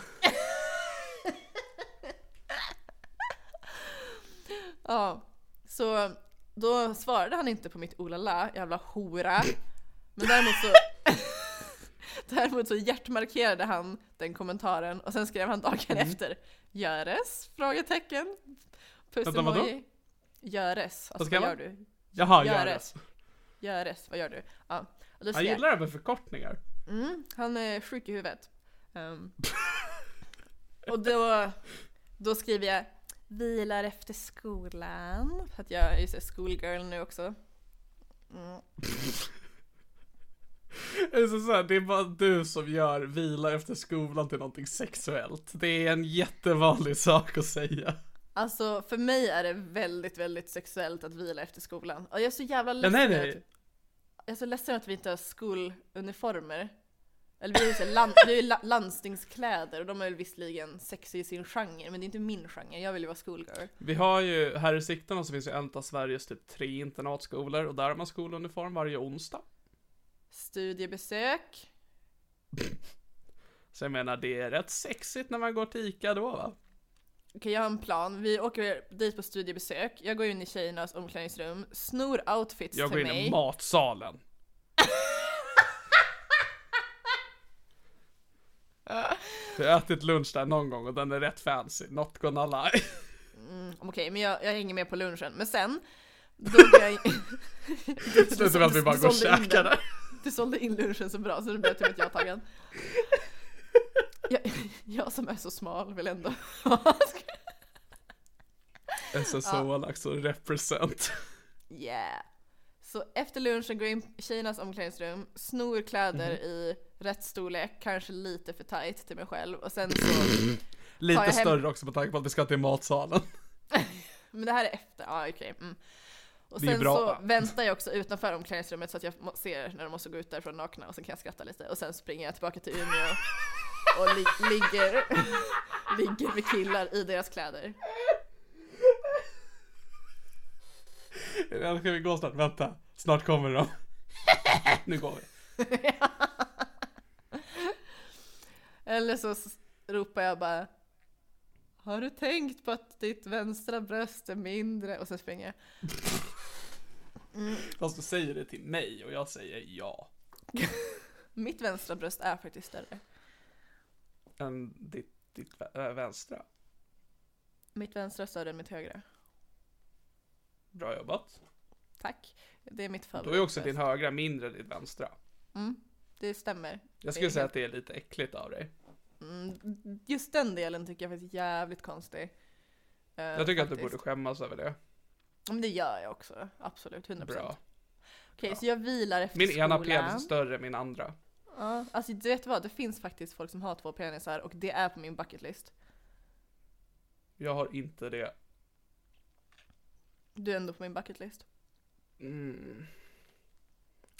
Ja, så då svarade han inte på mitt olala, jävla hora. Men däremot så (laughs) Däremot så hjärtmarkerade han den kommentaren och sen skrev han dagen Mm. efter Göres? Frågetecken. Puss Vänta, vadå? Göres, alltså vad gör du? Jaha. Göres. Göres, vad gör du? Ja. Och Jag gillar det med förkortningar. mm, han är sjuk i huvudet. Ehm, (laughs) och då, då skriver jag Vilar efter skolan, för att jag är ju schoolgirl nu också. Mm. (laughs) Det är, så så här, det är bara du som gör vila efter skolan till någonting sexuellt. Det är en jättevanlig sak att säga. Alltså för mig är det väldigt, väldigt sexuellt att vila efter skolan. Och jag är så jävla ledsen nej, att- nej. Jag är så ledsen att vi inte har skoluniformer. Eller vi har ju land, vi har landstingskläder och de är väl visserligen sexy i sin genre, men det är inte min genre. Jag vill ju vara schoolgirl. Vi har ju, här i Sigtuna så finns ju en av Sveriges typ tre internatskolor och där har man skoluniform varje onsdag. Studiebesök. Så jag menar, det är rätt sexigt när man går till ICA då va? Okej, jag har en plan. Vi åker dit på studiebesök. Jag går in i tjejernas omklädningsrum, snor outfits Jag går till in mig. i matsalen. (laughs) Jag har ätit lunch där någon gång och den är rätt fancy, not gonna lie. Mm, Okej, men jag, jag hänger med på lunchen. Men sen, då (laughs) går jag in... Det slutar med att vi bara går och käkar där. Du sålde in lunchen så bra så det blev typ ett ja tagen. Jag, (laughs) jag som är så smal vill ändå SSO (laughs) alltså represent. Yeah. Så efter lunchen går jag in i tjejernas omklädningsrum, snor kläder Mhm. i rätt storlek, kanske lite för tight till mig själv och sen så, (laughs) Lite hem- större också med tanke på att vi ska till matsalen. men det här är efter, ja okej. mm. Och sen bra. så väntar jag också utanför omklädningsrummet så att jag ser när de måste gå ut därifrån nakna och sen kan jag skratta lite och sen springer jag tillbaka till Umeå och li ligger, ligger med killar i deras kläder. Eller ska vi gå snart? Vänta, snart kommer de. (laughs) nu går vi. (laughs) Eller så ropar jag bara Har du tänkt på att ditt vänstra bröst är mindre? Och sen springer jag. Fast du säger det till mig och jag säger ja. (laughs) Mitt vänstra bröst är faktiskt större. Än ditt, ditt vä- vänstra. Mitt vänstra är större än mitt högra. Bra jobbat. Tack. Det är mitt Då favorit. är också din högra mindre än ditt vänstra. Mm, det stämmer. Jag skulle säga att det är lite äckligt av dig. Mm, just den delen tycker jag faktiskt är jävligt konstig. Eh, Jag tycker att du faktiskt. borde skämmas över det. Men det gör jag också. Absolut, 100%. Bra. Okej, så jag vilar efter Min ena skolan. penis är större än min andra. Ja, alltså du vet vad? Det finns faktiskt folk som har två penisar och det är på min bucketlist. Jag har inte det. Du är ändå på min bucketlist. Mm.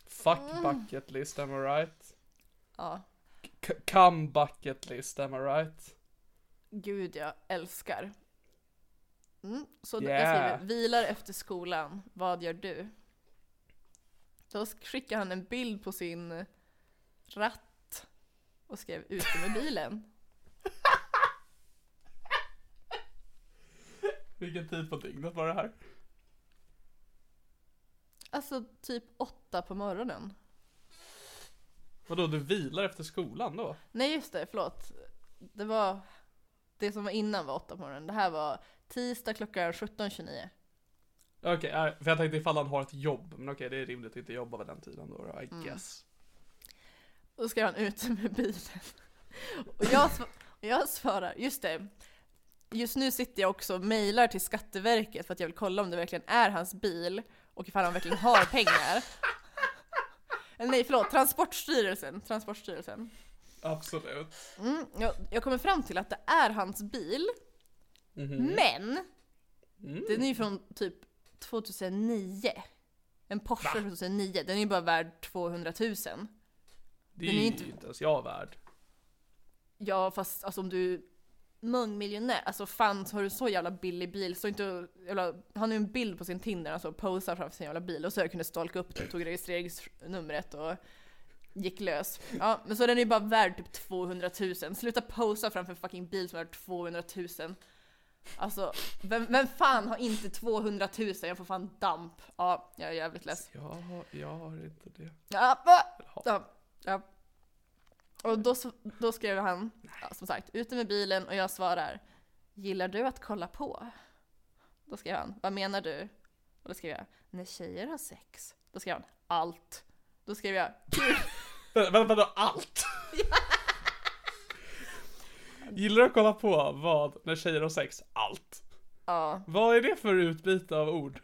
Fuck bucket list, am I right? Ja. K- come bucket list, am I right? Gud, jag älskar. Mm, så jag Yeah. skriver, vilar efter skolan, vad gör du? Då skickar han en bild på sin ratt och skrev ute med bilen. Vilken tid på dygnet var det här? Alltså typ åtta på morgonen. Vadå, du vilar efter skolan då? Nej just det, förlåt. Det var, det som var innan var åtta på morgonen. Det här var tisdag klockan 17.29. Okej, okay, för jag tänkte ifall han har ett jobb, men okej okay, det är rimligt att inte jobba vid den tiden då, I mm. guess. Och då ska han ut med bilen. Och jag, sv jag svarar, just det, just nu sitter jag också och mejlar till Skatteverket för att jag vill kolla om det verkligen är hans bil och ifall han verkligen har pengar. Eller nej, förlåt, Transportstyrelsen. Transportstyrelsen. Absolut. Mm, jag, jag kommer fram till att det är hans bil, mm -hmm. men mm. den är ju från typ 2009. En Porsche Va? 2009, den är ju bara värd 200 000. Det är ju inte... inte ens jag värd. Ja, fast alltså om du mångmiljonär, alltså fan har du så jävla billig bil, så inte jävla, han har ju en bild på sin Tinder, alltså posar framför sin jävla bil och så jag kunde stalka upp det, tog registreringsnumret och gick lös. Ja, men så den är ju bara värd typ 200 000. Sluta posa framför en fucking bil som är värd 200 000. Alltså, vem, vem fan har inte 200 000? Jag får fan damp. Ja, jag är jävligt less. Ja, jag har inte det. Ja, ja, ja. Och då, då skrev han, ja, som sagt, ute med bilen och jag svarar Gillar du att kolla på? Då skrev han, vad menar du? Och då skrev jag, när tjejer har sex. Då skrev han, allt. Då skrev jag, kul. (laughs) Vänta, vadå allt? (laughs) Gillar du att kolla på vad när tjejer har sex? Allt. Ja. Vad är det för utbyte av ord?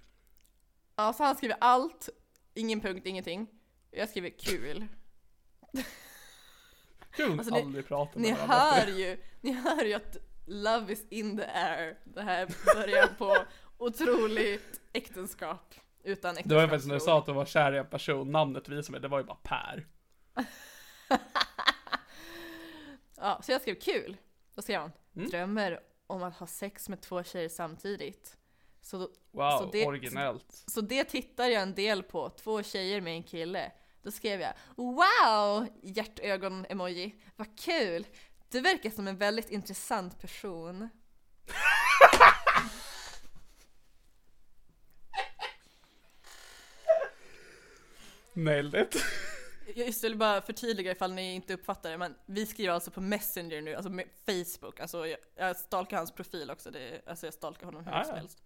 Ja, så han skriver allt, ingen punkt, ingenting. Jag skriver kul. Kul alltså, aldrig ni, pratat ni hör ju, Ni hör ju att love is in the air. Det här börjar på otroligt äktenskap. Utan äktenskap. Det var ju faktiskt när du sa att du var kär i en person, namnet visade mig, det var ju bara Per. (laughs) ja, så jag skrev kul. Då skrev han, mm. drömmer om att ha sex med två tjejer samtidigt. Så, wow, så det, originellt. Så det tittar jag en del på, två tjejer med en kille. Då skrev jag Wow! Hjärtögon-emoji. Vad kul! Du verkar som en väldigt intressant person. Nailed it. Jag skulle bara förtydliga ifall ni inte uppfattar det, men vi skriver alltså på Messenger nu, alltså med Facebook. Alltså jag, jag stalkar hans profil också, det, alltså jag stalkar honom hur ah, som helst.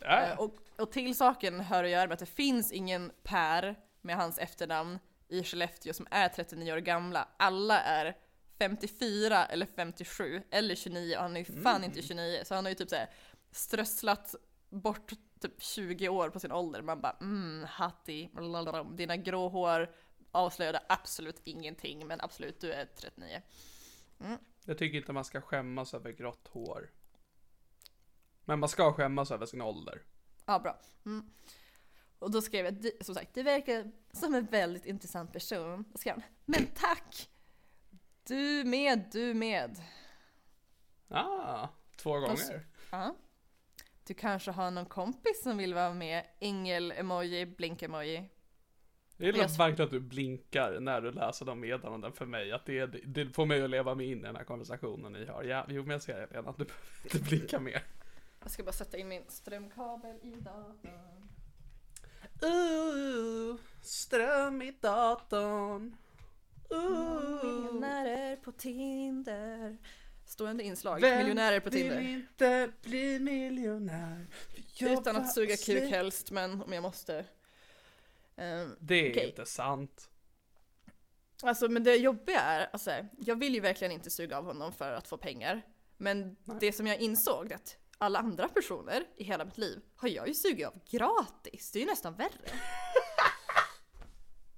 Ah, och, och till saken hör att göra med att det finns ingen Per med hans efternamn i Skellefteå som är 39 år gamla. Alla är 54 eller 57 eller 29 och han är ju fan mm. inte 29 så han har ju typ såhär strösslat bort typ 20 år på sin ålder. Man bara mm, Hatti, dina grå hår avslöjade absolut ingenting men absolut du är 39. Mm. Jag tycker inte man ska skämmas över grått hår. Men man ska skämmas över sin ålder. Ja, bra. Mm. Och då skrev jag, som sagt, du verkar som en väldigt intressant person. Då skrev han, men tack! Du med, du med. Ah, två gånger. Ja. Du kanske har någon kompis som vill vara med? Ängel-emoji, blink-emoji. Jag gillar verkligen att du blinkar när du läser de meddelanden för mig. Att det, det får mig att leva mig in i den här konversationen ni har. Ja, jo men jag ser redan att du behöver inte blinka mer. Jag ska bara sätta in min strömkabel i datorn. Uh, ström i datorn. Uh. Miljonärer på Tinder. Stående inslag. Vem miljonärer på Tinder. Vem vill inte bli miljonär? Utan att suga kuk helst, men om jag måste. Um, det är okay. inte sant. Alltså men det jobbiga är, alltså, jag vill ju verkligen inte suga av honom för att få pengar. Men Nej. det som jag insåg att alla andra personer i hela mitt liv har jag ju sugit av gratis. Det är ju nästan värre.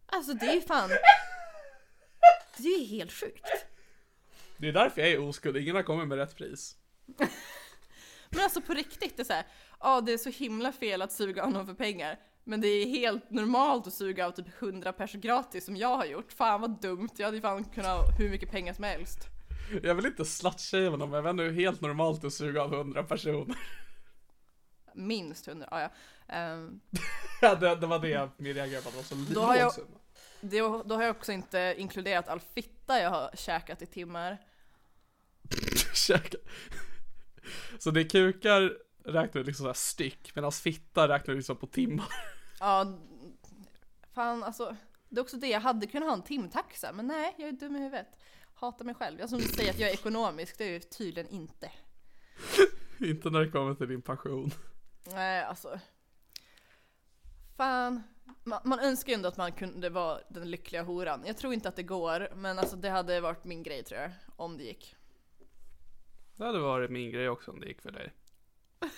Alltså det är ju fan... Det är ju helt sjukt. Det är därför jag är oskuld, ingen har kommit med rätt pris. (laughs) Men alltså på riktigt, det är såhär, ja det är så himla fel att suga av någon för pengar. Men det är helt normalt att suga av typ 100 pers gratis som jag har gjort. Fan vad dumt, jag hade ju fan kunnat ha hur mycket pengar som helst. Jag vill inte slutshamea dem, men jag vet inte hur helt normalt att suga av 100 personer. Minst 100, ja ja. Um, (laughs) ja det, det, var det jag reagerade på, att det var så liten. Då, då har jag också inte inkluderat all fitta jag har käkat i timmar. (laughs) käkat? Så det är kukar räknar liksom såhär styck, medan fitta räknar liksom på timmar. Ja, fan alltså. Det är också det, jag hade kunnat ha en timtaxa, men nej, jag är dum i huvudet. Hatar mig själv. Jag som säger att jag är ekonomisk, det är jag tydligen inte. inte när det kommer till din pension. Nej, alltså. Fan. Man, man önskar ju ändå att man kunde vara den lyckliga horan. Jag tror inte att det går, men alltså det hade varit min grej tror jag. Om det gick. Det hade varit min grej också om det gick för dig. (laughs)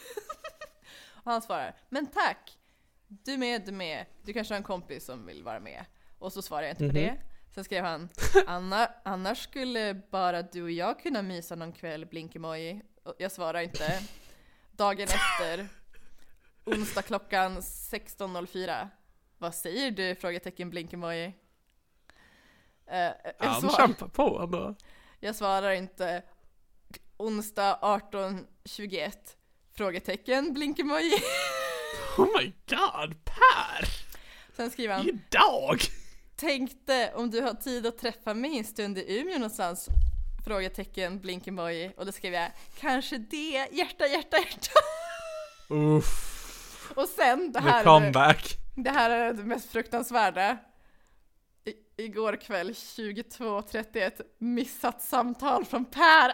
Och han svarar, men tack! Du med, du med. Du kanske har en kompis som vill vara med. Och så svarar jag inte mm -hmm. på mhm. det. Sen skrev han, Anna, annars skulle bara du och jag kunna mysa någon kväll, blinkemoji. Jag svarar inte. Dagen efter, onsdag klockan 16.04. Vad säger du? Frågetecken blinkemoji. Uh, jag Han kämpar på ändå. Jag svarar inte. Onsdag 18.21. Frågetecken blinkemoji. Oh my god, Per! Sen skriver han. Idag! Tänkte om du har tid att träffa mig en stund i Umeå någonstans? Frågetecken blinkemoji. Och då skrev jag kanske det, hjärta, hjärta, hjärta. Uff. Och sen det här. The comeback. Det här är det mest fruktansvärda. I, igår kväll 22.31 missat samtal från Per.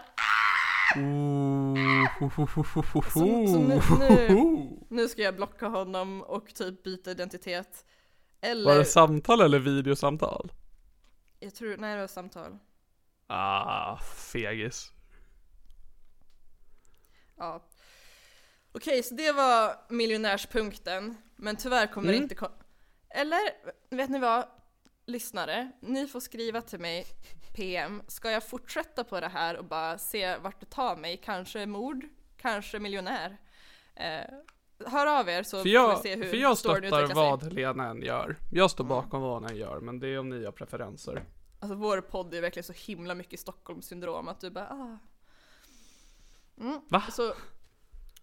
Så, så nu, nu, nu, ska jag blocka honom och typ byta identitet. Eller... Var det samtal eller videosamtal? Jag tror, nej det var samtal. Ah, fegis. Ja. Okej, så det var miljonärspunkten. Men tyvärr kommer mm. det inte Eller, vet ni vad? Lyssnare, ni får skriva till mig PM. Ska jag fortsätta på det här och bara se vart det tar mig? Kanske mord, kanske miljonär. Eh, hör av er så för jag, får vi se hur För jag stöttar vad Helena än gör. Jag står bakom mm. vad hon än gör, men det är om ni har preferenser. Alltså vår podd är verkligen så himla mycket Stockholmssyndrom att du bara ah. Mm. Va? Så,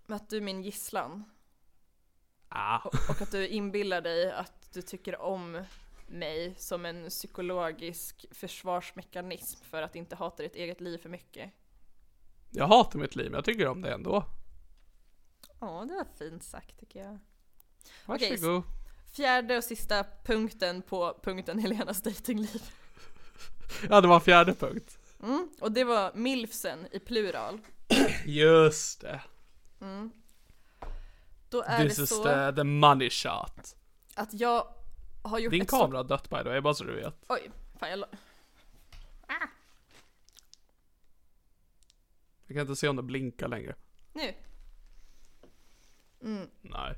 att du är min gisslan. Ah. Och, och att du inbillar dig att du tycker om mig som en psykologisk försvarsmekanism för att inte hata ditt eget liv för mycket. Jag hatar mitt liv, men jag tycker om det ändå. Ja, det var fint sagt tycker jag. Varsågod. Okej, fjärde och sista punkten på punkten Helenas dejtingliv. (laughs) ja, det var fjärde punkt. Mm, och det var milfsen i plural. Just det. Mm. Då är This det så. This is the, the money shot. Att jag har gjort Din kamera har dött by the way, bara så du vet. Oj, fan jag ah. Jag kan inte se om det blinkar längre. Nu. Mm. Nej.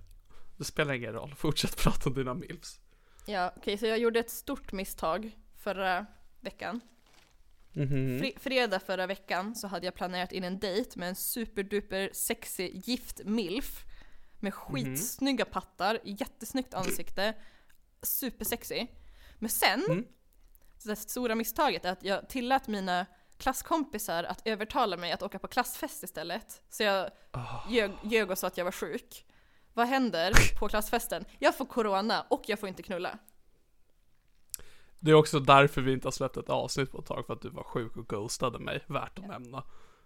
Det spelar ingen roll, fortsätt (laughs) prata om dina milfs. Ja, okej, okay, så jag gjorde ett stort misstag förra veckan. Mm -hmm. Fre fredag förra veckan så hade jag planerat in en dejt med en superduper sexy gift milf. Med mhm. skitsnygga mm -hmm. pattar, jättesnyggt ansikte, supersexy. Men sen, mm. det stora misstaget är att jag tillät mina klasskompisar att övertala mig att åka på klassfest istället. Så jag oh. ljög, ljög och sa att jag var sjuk. Vad händer på klassfesten? Jag får corona och jag får inte knulla. Det är också därför vi inte har släppt ett avsnitt på ett tag, för att du var sjuk och ghostade mig. Värt att ja. nämna.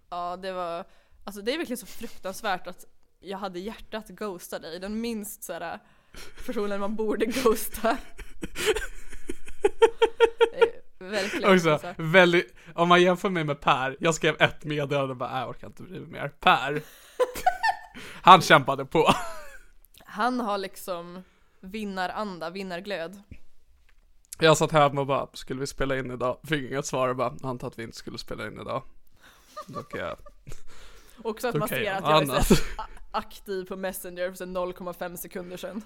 Ja, det var, alltså det är verkligen så fruktansvärt att jag hade hjärtat att ghosta dig. Den minst såhär personen man borde ghosta. (laughs) Verkligen. Också, väldigt, om man jämför mig med Per, jag skrev ett meddelande och bara, äh, jag orkar inte bry mig mer. Per, (laughs) han kämpade på. Han har liksom vinnaranda, vinnarglöd. Jag satt hemma och bara, skulle vi spela in idag? Fick inget svar och bara, antog att vi inte skulle spela in idag. Då kan jag... Också att man ser att jag är aktiv på Messenger för 0,5 sekunder sedan.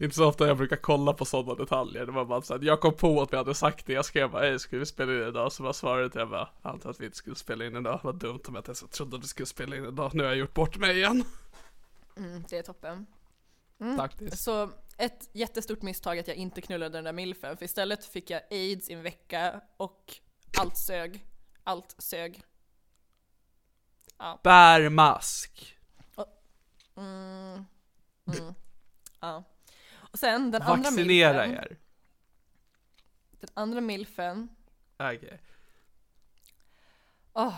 Inte så ofta jag brukar kolla på sådana detaljer. Det var bara så att jag kom på att vi hade sagt det. Jag skrev bara, hej, ska vi spela in idag? Så bara svarade jag bara, antar att vi inte skulle spela in idag. Vad dumt om jag inte ens trodde att vi skulle spela in idag. Nu har jag gjort bort mig igen. Mm, det är toppen. Mm. Faktiskt. Så ett jättestort misstag att jag inte knullade den där milfen. För istället fick jag aids i en vecka och allt sög. Allt sög. Ja. Bärmask. Mm. Mm. Ja. Och sen den Vaccinera andra milfen. er. Den andra milfen. Okej. Okay. Oh,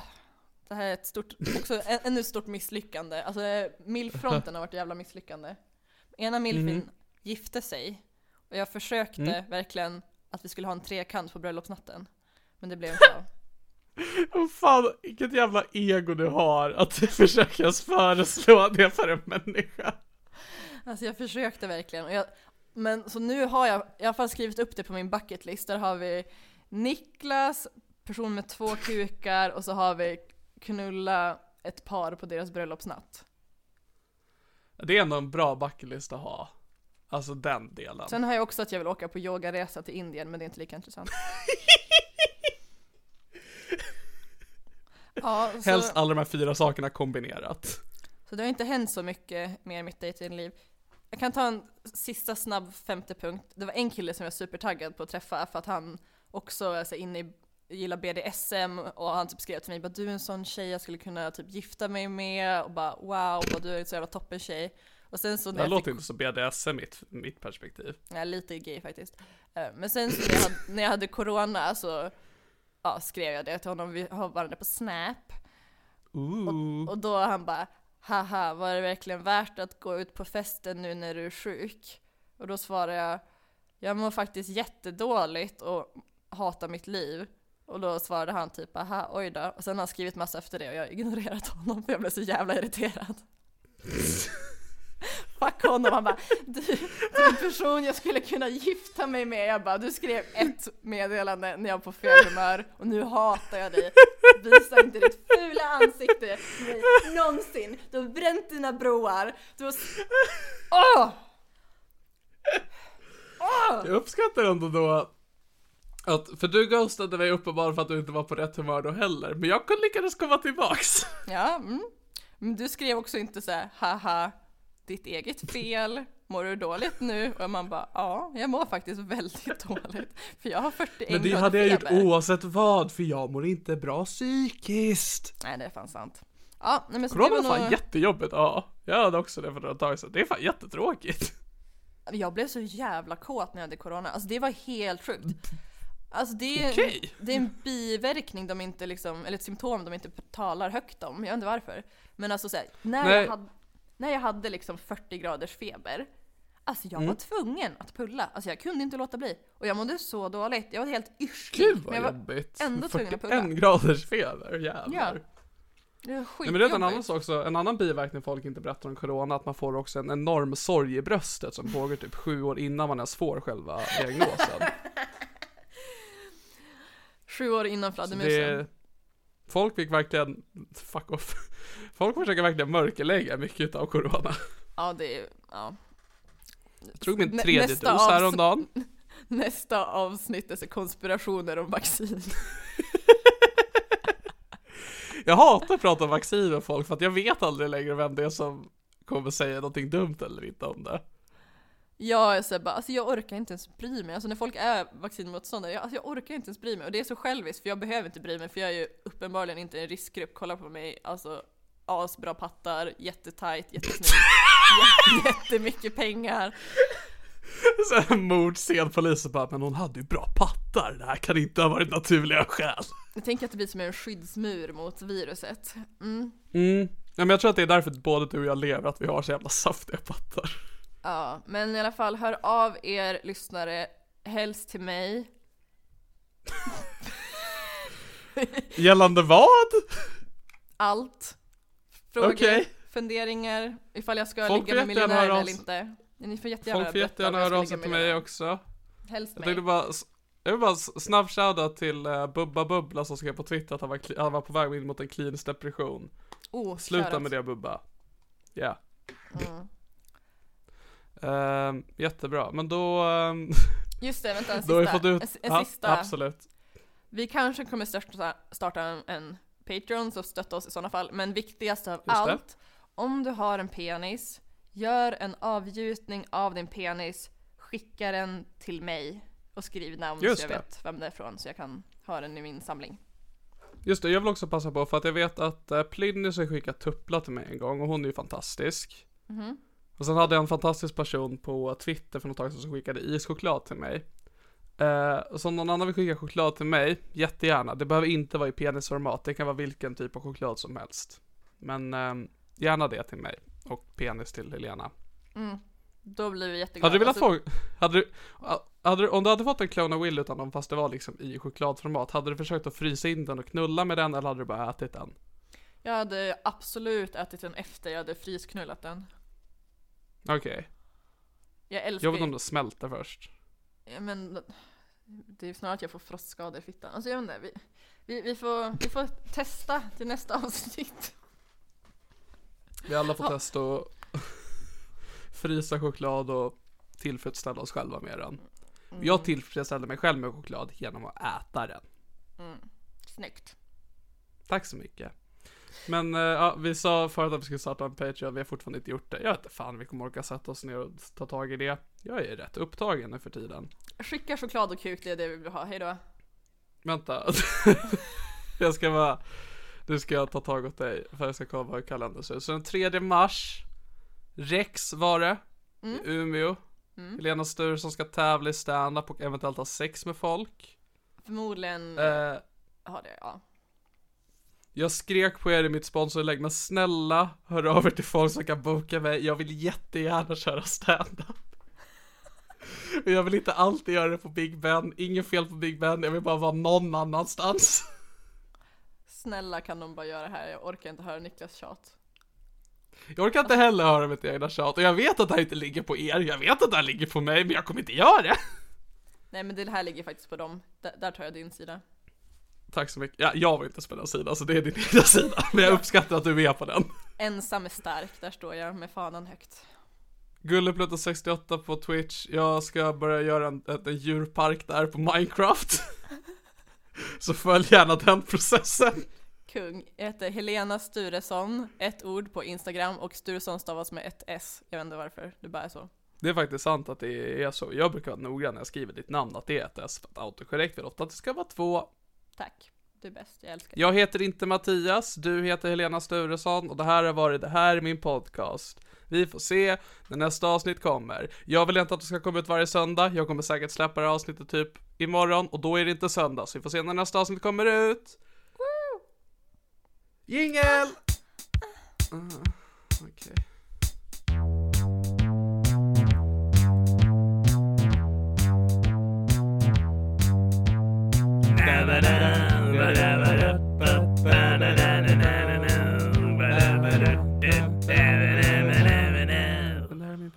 Det här är ett stort, också ännu ett stort misslyckande. Alltså milfronten har varit jävla misslyckande. Ena milfin mm. gifte sig och jag försökte mm. verkligen att vi skulle ha en trekant på bröllopsnatten. Men det blev inte av. (laughs) Oh, fan, vilket jävla ego du har att (laughs) du försöker föreslå det för en människa. Alltså jag försökte verkligen. Jag, men så nu har jag i alla fall skrivit upp det på min bucketlist. Där har vi Niklas, person med två kukar och så har vi knulla ett par på deras bröllopsnatt. Det är ändå en bra bucketlist att ha. Alltså den delen. Sen har jag också att jag vill åka på yogaresa till Indien, men det är inte lika intressant. (laughs) ja, så... Helst alla de här fyra sakerna kombinerat. Så det har inte hänt så mycket mer i mitt dejtingliv. Jag kan ta en sista snabb femte punkt. Det var en kille som jag var supertaggad på att träffa för att han också är så inne i gillar BDSM och han typ skrev till mig bara du är en sån tjej jag skulle kunna typ gifta mig med och bara wow, bara, du är en så jävla toppen tjej. Och sen så det låter fick... inte så BDSM mitt, mitt perspektiv. Ja, lite gay faktiskt. Eh, men sen så när jag hade, (laughs) när jag hade corona så ja, skrev jag det till honom, vi har varandra på Snap. Och, och då han bara haha, var det verkligen värt att gå ut på festen nu när du är sjuk? Och då svarade jag, jag mår faktiskt jättedåligt och hatar mitt liv. Och då svarade han typ aha, oj då. Och sen har han skrivit massa efter det och jag har ignorerat honom för jag blev så jävla irriterad. (laughs) Fuck honom, han bara du, du är en person jag skulle kunna gifta mig med. Jag bara du skrev ett meddelande när jag var på fel humör och nu hatar jag dig. Visa inte ditt fula ansikte mig någonsin. Du har bränt dina broar. Du har... Åh! Åh! Jag uppskattar ändå då att, för du ghostade mig uppenbarligen för att du inte var på rätt humör då heller, men jag lyckades komma tillbaks. Ja, mm. Men du skrev också inte så här, haha, ditt eget fel, mår du dåligt nu? Och man bara, ja, jag mår faktiskt väldigt (laughs) dåligt. För jag har 41 Men det hade jag gjort oavsett vad, för jag mår inte bra psykiskt. Nej, det är fan sant. Ja, nej, men så Corona var fan nog... jättejobbigt, ja. Jag hade också det för några tag sedan. Det är fan jättetråkigt. Jag blev så jävla kåt när jag hade corona, alltså det var helt sjukt. Alltså det är, okay. det är en biverkning de inte liksom, eller ett symptom de inte talar högt om. Jag vet inte varför. Men alltså såhär, när, jag hade, när jag hade liksom 40 graders feber, alltså jag mm. var tvungen att pulla. Alltså jag kunde inte låta bli. Och jag mådde så dåligt, jag var helt yrslig. Gud vad men jag jobbigt. Ändå tvungen att pulla. 41 graders feber, jävlar. Ja. Det är Nej, men det är en annan sak också, en annan biverkning folk inte berättar om corona, att man får också en enorm sorg i bröstet som pågår typ sju år innan man ens får själva diagnosen. (laughs) Sju år innan fladdermusen. Folk fick verkligen, fuck off. (laughs) Folk försöker verkligen mörkerlägga mycket av corona. Ja, det är, ja. Jag tog min tredje Nästa dos häromdagen. (laughs) Nästa avsnitt är så konspirationer om vaccin. (laughs) jag hatar att prata om vaccin med folk för att jag vet aldrig längre vem det är som kommer säga någonting dumt eller inte om det. Jag är så bara, alltså jag orkar inte ens bry mig. Alltså när folk är vaccinmotståndare, jag, alltså jag orkar inte ens bry mig. Och det är så själviskt, för jag behöver inte bry mig, för jag är ju uppenbarligen inte en riskgrupp. Kolla på mig, alltså asbra pattar, jättetajt, jättesnygg, (laughs) jättemycket pengar. Så mordscen, polisen bara, men hon hade ju bra pattar, det här kan inte ha varit naturliga skäl. Jag tänker att det blir som en skyddsmur mot viruset. Mm. Mm. Ja, men jag tror att det är därför både du och jag lever, att vi har så jävla saftiga pattar. Ja, men i alla fall hör av er lyssnare, helst till mig. (laughs) Gällande vad? Allt. Frågor, okay. funderingar, ifall jag ska Folk ligga med miljonärer eller inte. Ni får jättegärna Folk får jättegärna höra av sig till mig också. Helst mig. Jag bara, jag vill bara snabb shoutout till uh, Bubba Bubbla som skrev på Twitter att han var, han var på väg in mot en klinisk depression. Oh, Sluta med det Bubba. Ja. Yeah. Mm. Uh, jättebra, men då... Uh, (laughs) Just det, vänta en sista. (laughs) Då har vi fått ut, en, en sista. Absolut. Vi kanske kommer starta, starta en, en Patreon, så stötta oss i sådana fall. Men viktigast av allt, om du har en penis, gör en avgjutning av din penis, skicka den till mig och skriv namn Just så jag det. vet vem det är från så jag kan ha den i min samling. Just det, jag vill också passa på för att jag vet att uh, Plynnis har skickat tuppla till mig en gång och hon är ju fantastisk. Mm -hmm. Och sen hade jag en fantastisk person på Twitter för något tag sedan som skickade ischoklad till mig. Eh, så om någon annan vill skicka choklad till mig, jättegärna. Det behöver inte vara i penisformat, det kan vara vilken typ av choklad som helst. Men eh, gärna det till mig. Och penis till Helena. Mm. Då blir vi jätteglada. Hade du velat alltså... få, hade du, hade du, om du hade fått en Clone of Will utan dem fast det var liksom i chokladformat, hade du försökt att frysa in den och knulla med den eller hade du bara ätit den? Jag hade absolut ätit den efter jag hade frysknullat den. Okej. Okay. Jag älskar Jag vet om det smälter först. Ja, men det är snarare att jag får frostskador i fittan. Alltså jag vet inte, vi, vi, vi, får, vi får testa till nästa avsnitt. Vi alla får ja. testa och (laughs) frysa choklad och tillfredsställa oss själva med den. Mm. Jag tillfredsställer mig själv med choklad genom att äta den. Mm. Snyggt. Tack så mycket. Men uh, ja, vi sa förut att vi skulle starta en Patreon, vi har fortfarande inte gjort det. Jag vet inte fan vi kommer orka sätta oss ner och ta tag i det. Jag är rätt upptagen nu för tiden. Skicka choklad och kuk, det är det vi vill ha. Hejdå. Vänta. (laughs) jag ska bara, nu ska jag ta tag åt dig för jag ska kolla vad kalendern ser ut. Så den 3 mars, Rex var det, mm. i Umeå. Mm. Helena Sturesson ska tävla i stand-up och eventuellt ha sex med folk. Förmodligen uh, har det, ja. Jag skrek på er i mitt sponsorlägg, men snälla hör av er till folk som kan boka mig. Jag vill jättegärna köra stand-up. Men jag vill inte alltid göra det på Big Ben, inget fel på Big Ben, jag vill bara vara någon annanstans. Snälla kan de bara göra det här, jag orkar inte höra Niklas tjat. Jag orkar inte heller höra mitt egna tjat och jag vet att det här inte ligger på er, jag vet att det här ligger på mig, men jag kommer inte göra det. Nej men det här ligger faktiskt på dem, D där tar jag din sida. Tack så mycket. Ja, jag var inte på den sidan, så det är din egna sida. Men jag uppskattar att du är med på den. Ensam är stark, där står jag med fanan högt. Gulleplutta68 på Twitch. Jag ska börja göra en, en djurpark där på Minecraft. (laughs) så följ gärna den processen. Kung. Jag heter Helena Sturesson, ett ord på Instagram och Sturesson stavas med ett S. Jag vet inte varför, det bara är så. Det är faktiskt sant att det är så. Jag brukar vara noggrann när jag skriver ditt namn att det är ett S. För att autokorrekt vill ofta att det ska vara två. Tack. Du är bäst, jag älskar dig. Jag heter inte Mattias, du heter Helena Sturesson och det här har varit Det här är min podcast. Vi får se när nästa avsnitt kommer. Jag vill inte att det ska komma ut varje söndag, jag kommer säkert släppa det här avsnittet typ imorgon och då är det inte söndag, så vi får se när nästa avsnitt kommer ut. Woo! Jingel! Uh, Okej. Okay.